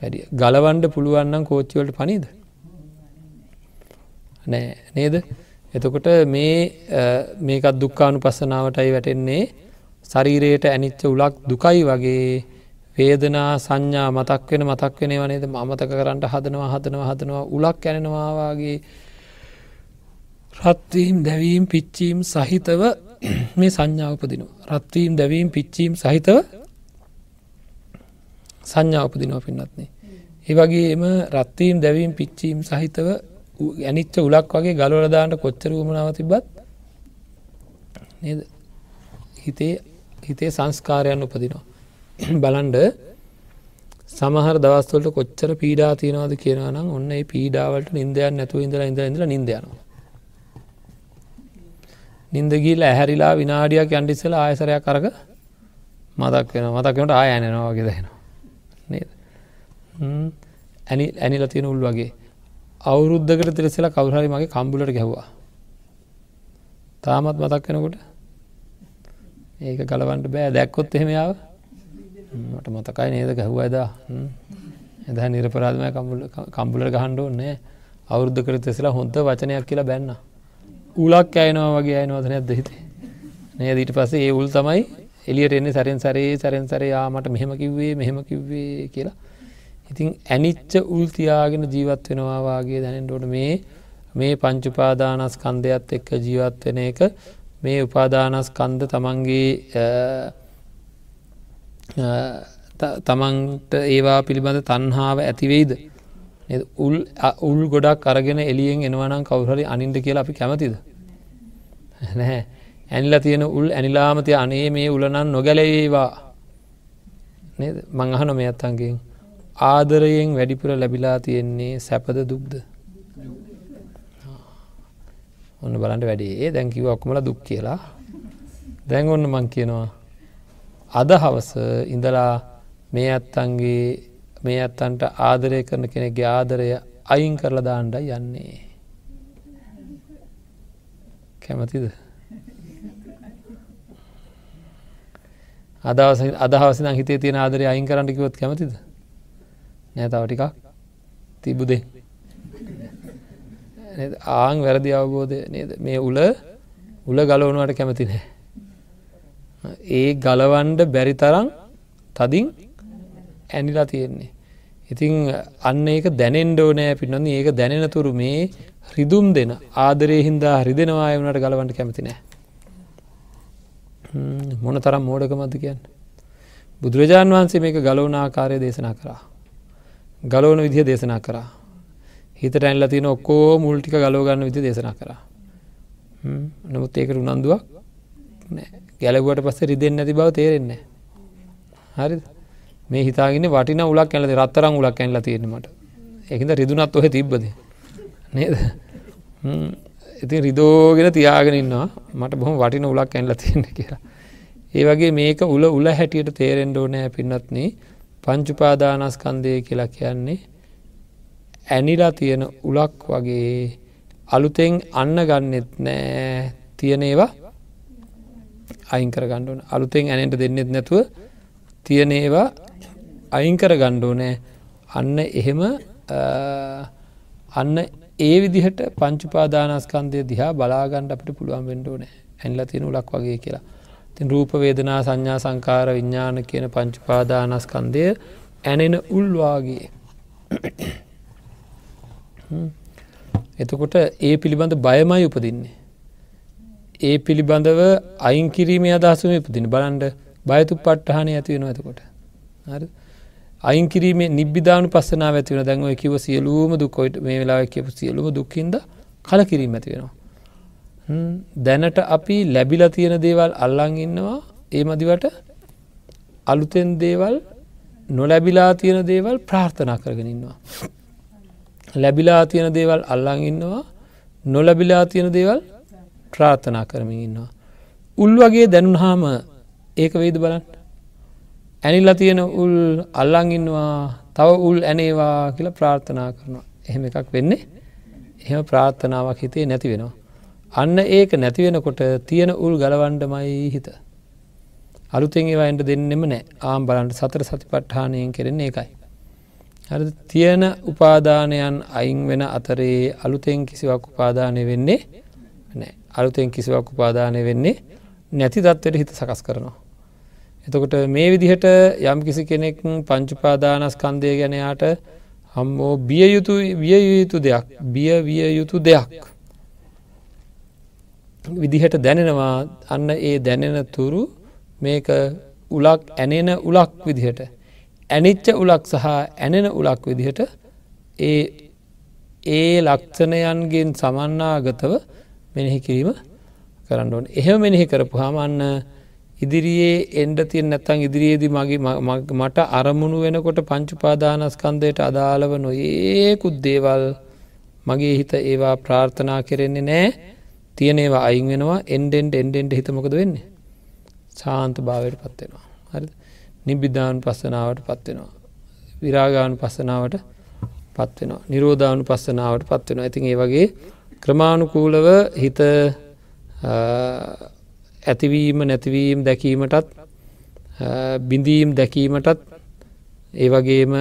වැඩිය ගලවන්ඩ පුළුවන්නම් කෝච්චිවලට පනිද? නෑ. නේද? එතකොට මේ මේකත් දුක්කානු පස්සනාවටයි වැටෙන්නේ. ශරීරයට ඇනිච්ච උලක් දුකයි වගේ. වේදනා සංඥා මතක් වෙන මතක් වෙන වනේද මමතක කරන්නට හදනවා හදනවා හදනවා උලක් ඇනෙනවාවාගේ රත්වීම් දැවීම් පිච්චීම් සහිතව මේ සංඥාවපදිනවා රත්වීම් දැවීම් පිච්චීම් සහිතව සංඥාවපදිනවා පින්නත්න්නේ. ඒ වගේම රත්වීම් දැවීම් පිච්චීම් සහිතව ඇනිච්ච උලක් වගේ ගලවලදාට කොච්චර වමනාව තිබත් නේද හිතේ හිතේ සංස්කාරයන් උපදිනවා. බලන්ඩ සමහර දවස්වලට කොච්චර පීඩා තියනවාද කියනවා නම් ඔන්න ඒ පීඩාවලට නින්දයන් නැතුව ඉඳලා ඉඳ ඉඳලා නින්දයනවා. නින්දගීල ඇහැරිලා විනාඩියක් යන්ඩිස්සල ආයසරයක් කරක මතක් වෙන මතක්කට ආය ඇනෙනවා වගේ දෙෙනවා නේද? ඇනි ඇනිල තියෙන උල් වගේ. අවුරුද්ධකට තිරෙසලා කවුහරි මගේ කම්බුලට ගැහ්වා. තාමත් මතක් වෙනකොට ඒක ගලවන්ට බෑ. දැක්කොත් එහෙමයාව මට මතකයි නේද ගැහ්වා එදා. එද නිරපරාධමය කම්බුලට ගහන්ඩ ඕන්නේ අවුද්ධ කර තෙසලා හොඳ වචනයක් කියලා බැන්න. උලක් ඇයනවා වගේ අයනවද නැද්ද හිතේ? නය දීට පස්සේ ඒ උල් තමයි එලියට එන්නේ සැරෙන් සරේ සැරෙන් සරේ යාමට මෙහෙම කිව්වේ මෙහෙම කිව්වේ කියලා. ඉතින් ඇනිච්ච උල්තියාගෙන ජීවත් වෙනවාවාගේ දැනෙන්ටෝට මේ මේ පංචුපාදානස් කන්දයක්ත් එක්ක ජීවත් වෙන එක මේ උපාදානස් කන්ද තමන්ගේ තමන්ට ඒවා පිළිබඳ තන්හාාව ඇතිවෙයිද උල් උල් ගොඩක් අරගෙන එලියෙන් එනවනම් කවුහරි අනින්ට කියලා අපි කැමතිද? නැහැ. ඇනිල තියෙන උල් ඇනිලාමතිය අනේ මේ උලනන් නොගැලේවා. නේද? මංහන මේ අත්තන්ගෙන් ආදරයෙන් වැඩිපුර ලැබිලා තියෙන්නේ සැපද දුක්ද? ඔන්න බලන්ට වැඩේ. දැන්කිව ඔක්කොමල දුක් කියලා. දැන් ඔන්න මං කියනවා අද හවස ඉඳලා මේ ඇත්තන්ගේ මේ ඇත්තන්ට ආදරය කරන කෙනෙක්ගේ ආදරය අයින් කරලා දාණ්ඩ යන්නේ. කැමතිද? අදවස අදහවසින හිතේ තියෙන ආදරය අයින් කරන්නට කිවොත් කැමතිද? නෑ තව ටිකක්. තිබුදේ. ආං වැරදි අවබෝධය නේද? මේ උල උල ගලවනුවට කැමති නෑ. ඒ ගලවන්ඩ බැරි තරම් තදින් ඇනිලා තියෙන්නේ. ඉතිං අන්න ඒක දැනෙන්ඩෝ නෑ පින්නන්න ඒක දැනෙනතුරු මේ රිදුම් දෙන ආදරය හින්දා හරිදෙනවා වනට ගලවන්ට කැමති නෑ. මොන තරම් මෝඩකමද කියන්න? බුදුරජාණන් වහන්සේ මේක ගලවන ආකාරය දේශනා කරා. ගලෝන විදිහ දේශනා කරා. හිතට ඇල්ල තින ඔක්කෝ මුල්ටික ගලෝගන්න විදි දේශනා කරා. නමුත් ඒකට උනන්දුවක් ගැලගුවට පස්ස රිදෙන් නැති බව තේරෙන්නේ හරි මේ හිතාගෙන වටින උලක් ඇලද රත්තරම් උලක් ඇල්ල තියෙනීමට එකද රිදුනත් ඔහ තිබ්බද? නේද? ඉතින් රිදෝගෙන තියාගෙන ඉන්නවා. මට බොහොම වටින උලක් ඇන්ල තියෙන කියලා. ඒ වගේ මේක උල උල හැටියට තේරෙන්ඩෝ නෑ පින්නත්න පංචුපාදානස්කන්දය කියලා කියන්නේ ඇනිලා තියෙන උලක් වගේ අලුතෙන් අන්න ගන්නෙත් නෑ තියනේවා අයිංකර ගණ්ඩුවන අලුතෙන් ඇනට දෙන්නෙත් නැතුව තියනේවා අයිංකර ගණ්ඩෝ නෑ අන්න එහෙම අන්න ඒ විදිහට පංචුපාදානස්කන්දය දිහා බලාගණ්ඩ අපට පුළුවන් වෙන්ඩෝ නෑ ඇන්ල තියෙන උලක් වගේ කියලා. තින් රූප වේදනා සංඥා සංකාර විඤ්ඥාන කියන පංචුපාදානස්කන්දය ඇනෙන උල්වාගේ එතකොට ඒ පිළිබඳ බයමයි උපදින්නේ. ඒ පිළිබඳව අයින් කිරීමේ අදහසම ඉපදින බලන්ඩ බයතු පට්ටහන ඇතිවෙන ඇතකොට. අයින් කිරීමේ නිබ්බිධානු පස්සනා ඇතිවෙන දැන්ව කිව සියලූම දුකොයිට මේ වෙලා කියපු සියලුම දුක්කින්ද කල කිරීම ඇති වෙනවා. දැනට අපි ලැබිල තියෙන දේවල් අල්ලං ඉන්නවා ඒ මදිවට අලුතෙන් දේවල් නොලැබිලා තියෙන දේවල් ප්‍රාර්ථනා කරගෙන ඉන්නවා. ලැබිලා තියෙන දේවල් අල්ලං ඉන්නවා නොලැබිලා තියෙන දේවල් ප්‍රාර්ථනා කරමින් ඉන්නවා. උල් වගේ දැනුන්හාම ඒක වේද බලන්න. ඇනිල්ල තියෙන උල් අල්ලං ඉන්නවා තව උල් ඇනේවා කියලා ප්‍රාර්ථනා කරනවා. එහෙම එකක් වෙන්නේ එහෙම ප්‍රාර්ථනාවක් හිතේ නැති වෙනවා. අන්න ඒක නැතිවෙනකොට තියෙන උල් ගලවන්ඩමයි හිත. අලුතෙන් ඒවායින්ට දෙන්නෙම නෑ ආම් බලන්ට සතර සති පට්ඨානයෙන් කෙරෙන්නේ එකයි. හරි තියෙන උපාදානයන් අයින් වෙන අතරේ අලුතෙන් කිසිවක් උපාදානය වෙන්නේ නෑ අලුතෙන් කිසිවක් උපාදානය වෙන්නේ නැති දත්වට හිත සකස් කරනවා. එතකොට මේ විදිහට යම් කිසි කෙනෙක් පංචුපාදානස්කන්දය ගැනයාට හම්මෝ බිය යුතු විය යුතු දෙයක් බිය විය යුතු දෙයක්. විදිහට දැනෙනවා අන්න ඒ දැනෙන තුරු මේක උලක් ඇනෙන උලක් විදිහට ඇනිච්ච උලක් සහ ඇනෙන උලක් විදිහට ඒ ඒ ලක්ෂණයන්ගෙන් සමන්නාගතව මෙනෙහි කිරීම කරන්න ඕන එහෙම මෙනෙහි කරපු හමන්න ඉදිරියේ එන්ඩ තියෙන් නැත්තං ඉදිරියේදී මගේ මට අරමුණු වෙනකොට පංචුපාදානස්කන්දයට අදාළව නොඒකුත් දේවල් මගේ හිත ඒවා ප්‍රාර්ථනා කෙරෙන්නේ නෑ තියනේවා අයින් වෙනවා එන්ඩෙන්ඩ එන්ඩෙන්ඩ හිතමකද වෙන්නේ සාන්ත භාවයට පත්වෙනවා හරි නිබිධාන පස්සනාවට පත්වෙනවා. විරාගානු පස්සනාවට පත්වෙනවා. නිරෝධානු පස්සනාවට පත්වෙනවා. ඇතින් ඒ වගේ ක්‍රමාණුකූලව හිත ඇතිවීම නැතිවීම් දැකීමටත් බිඳීම් දැකීමටත් ඒ වගේම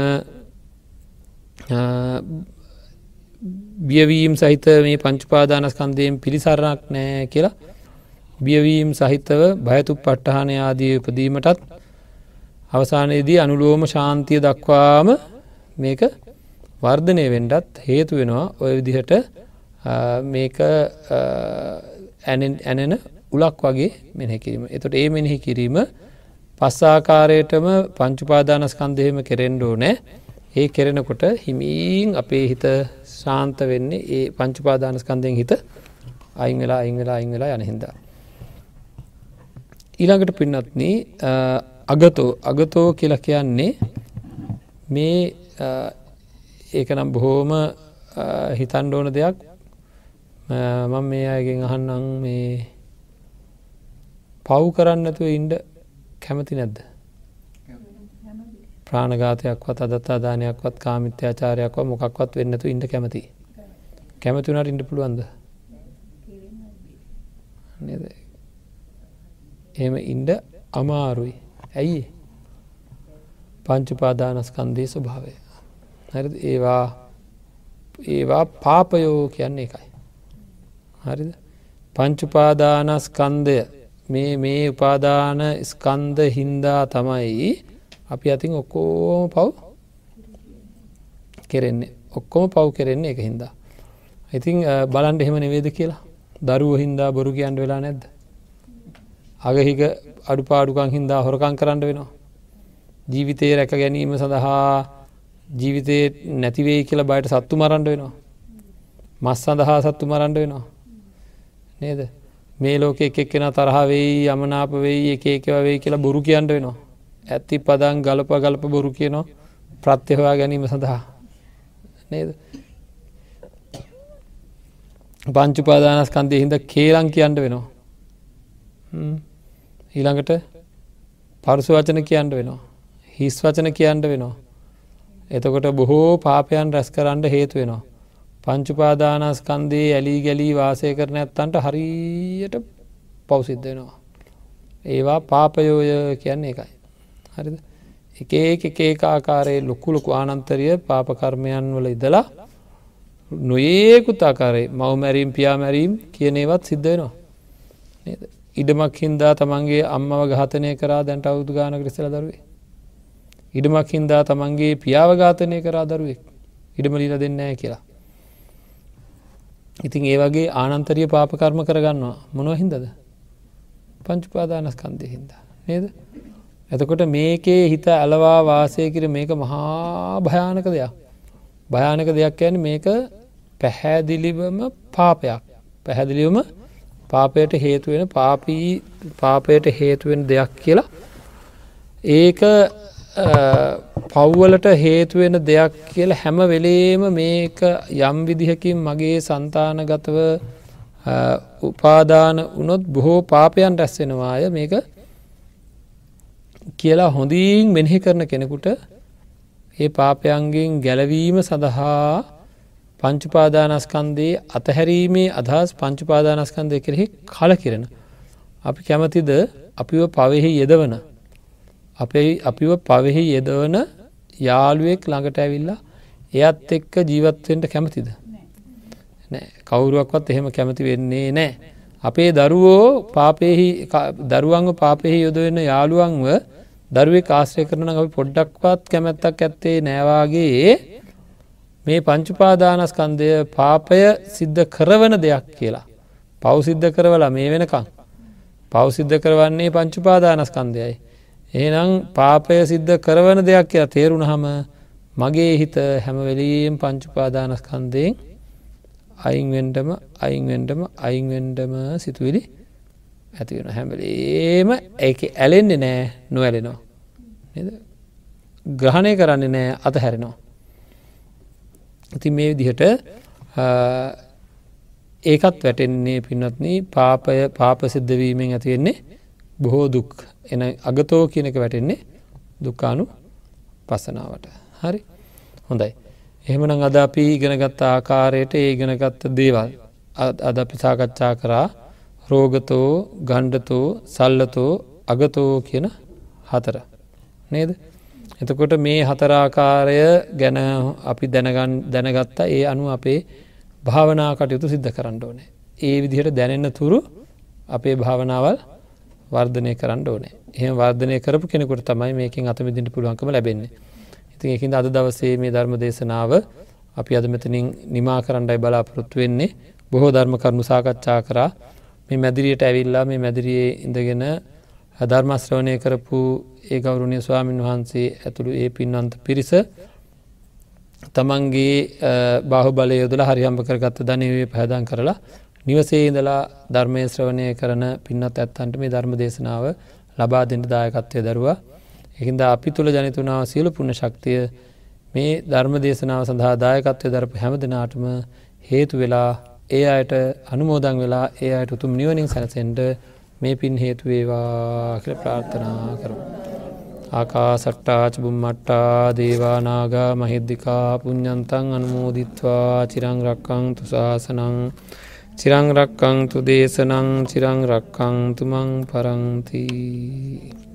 බියවීම් සහිත මේ පංචුපාදානස්කන්දයෙන් පිළිසරණක් නෑ කියලා බියවීම් සහිතව භයතු පට්ටහන ආදී උපදීමටත් අවසානයේදී අනුලෝම ශාන්තිය දක්වාම මේක වර්ධනය වෙන්ඩත් හේතු වෙනවා. ඔය විදිහට මේක ඇනෙන උලක් වගේ මෙනෙහි කිරීම. එතොට ඒ මෙනෙහි කිරීම පස්සාකාරයටම පංචුපාදානස්කන්දයම කෙරෙන්ඩෝ නෑ ඒ කෙරෙනකොට හිමීන් අපේ හිත ශාන්ත වෙන්නේ ඒ පංචුපාදානස්කන්දයෙන් හිත අයිං වෙලා අයිං වෙලා අයිං වෙලා යන හින්දා. ඊළඟට පින්නත්න අගතෝ අගතෝ කියලා කියන්නේ මේ ඒකනම් බොහෝම හිතන්ඩ ඕන දෙයක් මං මේ අයගෙන් අහන්නම් මේ පව් කරන්නතුව ඉන්ඩ කැමති නැද්ද? ප්‍රාණගාතයක්වත් අදත්තා දානයක්වත් කාමිත්‍යාචාරයක්ව මොකක්වත් වෙන්නතු ඉන්න කැමති. කැමතිවුණට ඉන්න පුළුවන්ද? එහෙම ඉන්ඩ අමාරුයි. ඇයි? පංචුපාදානස්කන්දේ ස්වභාවය. හරි ඒවා ඒවා පාපයෝ කියන්නේ එකයි හරිද? පංචුපාදානස්කන්දය මේ මේ උපාදාන ස්කන්ද හින්දා තමයි අපි අතින් ඔක්කෝම පව් කෙරෙන්නේ ඔක්කොම පව් කෙරෙන්නේ එක හින්දා ඉතින් බලන්ඩ එහෙම නෙවේද කියලා දරුව හින්දා බොරු කියන්ට වෙලා නැද්ද අගහික අඩුපාඩුකං හින්දා හොරකං කරන්න වෙනවා. ජීවිතය රැක ගැනීම සඳහා ජීවිතය නැතිවේ කියලා බයට සත්තු මරන්ඩ වෙනවා. මස් සඳහා සත්තු මරන්ඩ වෙනවා. නේද මේ ලෝක එක එක්කෙන තරහවෙයි යමනාප වෙයි එක එකවවෙයි කියලා බොරු කියන්ට වෙනවා. ඇත්ති පදන් ගලප ගලප බොරු කියනවා. ප්‍රත්්‍යහවා ගැනීම සඳහා. නේද? පංචුපාදානස්කන්දය හිද කේලං කියන්න වෙනවා. ඊළඟට පරුසු වචන කියන්න වෙනවා. හිස් වචන කියන්න වෙනවා. එතකොට බොහෝ පාපයන් රැස් කරන්න හේතු වෙනවා. පංචුපාදානස්කන්දේ ඇලී ගැලී වාසය කරන ඇත්තන්ට හරියට පවසිද්ධ වෙනවා. ඒවා පාපයෝය කියන්නේ එකයි හරිද? එක එක එක ආකාරයේ ලොකු ලොකු ආනන්තරිය පාපකර්මයන් වල ඉදලා නොඒකුත් ආකාරයේ මවමැරීම් පියාමැරීම් කියනේවත් සිද්ධ වෙනවා. ඉඩමක් හින්දා තමන්ගේ අම්මව ඝාතනය කරා දැන්ට අවුදු ගාන ක්‍රෙසල දරුවේ ඉඩමක් හින්දා තමන්ගේ පියාව ඝාතනය කරා දරුවෙක්. ඉඩමලිල දෙන්නෑ කියලා. ඉතින් ඒ වගේ ආනන්තරිය පාපකර්ම කරගන්නවා. මොනව හින්දද? පංචුපාදානස්කන්දය හින්දා. නේද? එතකොට මේකේ හිත ඇලවා වාසය කිර මේක මහා භයානක දෙයක්. භයානක දෙයක් ඇන මේක පැහැදිලිවම පාපයක්. පැහැදිලිවම පාපයට හේතුවෙන පාපී පාපයට හේතුවෙන දෙයක් කියලා. ඒක පව්වලට හේතුවෙන දෙයක් කියල හැම වෙලේම මේක යම් විදිහකින් මගේ සන්තානගතව උපාදාන වනොත් බොහෝ පාපයන් රැස්සෙනවාය මේක කියලා හොඳින් මෙනෙහි කරන කෙනෙකුට ඒ පාපයන්ගෙන් ගැලවීම සඳහා පංචුපාදානස්කන්දේ අතහැරීමේ අදහස් පංචුපාදානස්කන්දය කෙරෙහි කල කිරෙන. අපි කැමතිද අපිව පවෙහි යෙදවන. අපේ අපිව පවෙහි යෙදවන යාළුවෙක් ළඟට ඇවිල්ලා එයත් එක්ක ජීවත්වෙන්ට කැමතිද. නෑ කවුරුවක්වත් එහෙම කැමති වෙන්නේ නෑ. අපේ දරුවෝ පාපෙහි දරුවන්ව පාපෙහි යොදවෙන්න යාළුවන්ව දරුවේ කාශ්‍රය කරන අපි පොඩ්ඩක්වත් කැමැත්තක් ඇත්තේ නෑවාගේ මේ පංචුපාදානස්කන්දය පාපය සිද්ධ කරවන දෙයක් කියලා. පවසිද්ධ කරවලා මේ වෙනකං. පවසිද්ධ කරවන්නේ පංචුපාදානස්කන්දයයි. එහෙනම් පාපය සිද්ධ කරවන දෙයක් කියලා තේරුණ හම මගේ හිත හැමවෙලීම් පංචුපාදානස්කන්දයෙන් අයින්වෙන්ඩම අයින්වෙන්ඩම අයින්වෙන්ඩම සිතුවිලි ඇතිවෙන හැමලේම ඒක ඇලෙන්නේ නෑ නොවැලෙනවා ග්‍රහණය කරන්නේ නෑ අත හැරෙනවා ඉති මේ විදිහට ඒකත් වැටෙන්නේ පින්නත්න පාපය පාප සිද්ධවීමෙන් ඇතිවෙන්නේ බොහෝ දුක් එන අගතෝ කියනක වැටෙන්නේ දුකානු පසනාවට. හරි? හොඳයි. එහෙමනම් අද අපි ඉගෙනගත්ත ආකාරයට ඒ ඉගෙනගත්ත දේවල් අද අපි සාකච්ඡා කරා රෝගතෝ ගණ්ඩතෝ සල්ලතෝ අගතෝ කියන හතර. නේද? එතකොට මේ හතරාකාරය ගැන අපි දැනගන් දැනගත්තා. ඒ අනු අපේ භාවනා කටයුතු සිද්ධ කරන්න ඕනේ. ඒ විදිහට දැනෙන්න තුරු අපේ භාවනාවල් වර්ධනය කරන්න ඕනේ. එහම වර්ධනය කරපු කෙනෙකුට තමයි මේකින් අතමිදිට පුළුවන්කම ලැබෙන්නේ. ඉතින් එකින් අද දවසේ මේ ධර්ම දේශනාව අපි අද මෙතනින් නිමා කරන්නයි බලාපොරොත්තු වෙන්නේ. බොහෝ ධර්ම කරුණු සාකච්ඡා කරා. මේ මැදිරියට ඇවිල්ලා මේ මැදිරියේ ඉඳගෙන ධර්මශ්‍රවණය කරපු ඒ ගෞරුණය ස්වාමීන් වහන්සේ ඇතුළු ඒ පින්වන්ත පිරිස තමන්ගේ බාහු බලය යොදල හරිහම්ප කරගත්ත ධනවේ පැදන් කරලා නිවසේ ඉඳලා ධර්මය ශ්‍රවණය කරන පින්නත් ඇත්තන්ට මේ ධර්ම දේශනාව ලබා දෙට දායකත්වය දරුවා එහින්ද අපි තුළ ජනිතුනාව සියලු පුුණ ශක්තිය මේ ධර්ම දේශනාව සඳහා දායකත්වය දරපු හැම දෙනාටම හේතු වෙලා ඒ අයට අනුමෝදං වෙලා ඒ අයට උතුම් නිවනින් සැනසෙන්ට මේ පින් හේතුවේවා කළ ප්‍රාර්ථනා කරු. ආකා සට්ටාච බුම්මට්ටා දේවානාගා මහිද්දිකා පුഞ්ඥන්තන් අනුමෝදිත්වා චිරංරක්කං තුසාසනං චිරංරක්කං තු දේශනං චිරංරක්කං තුමං පරංතිී.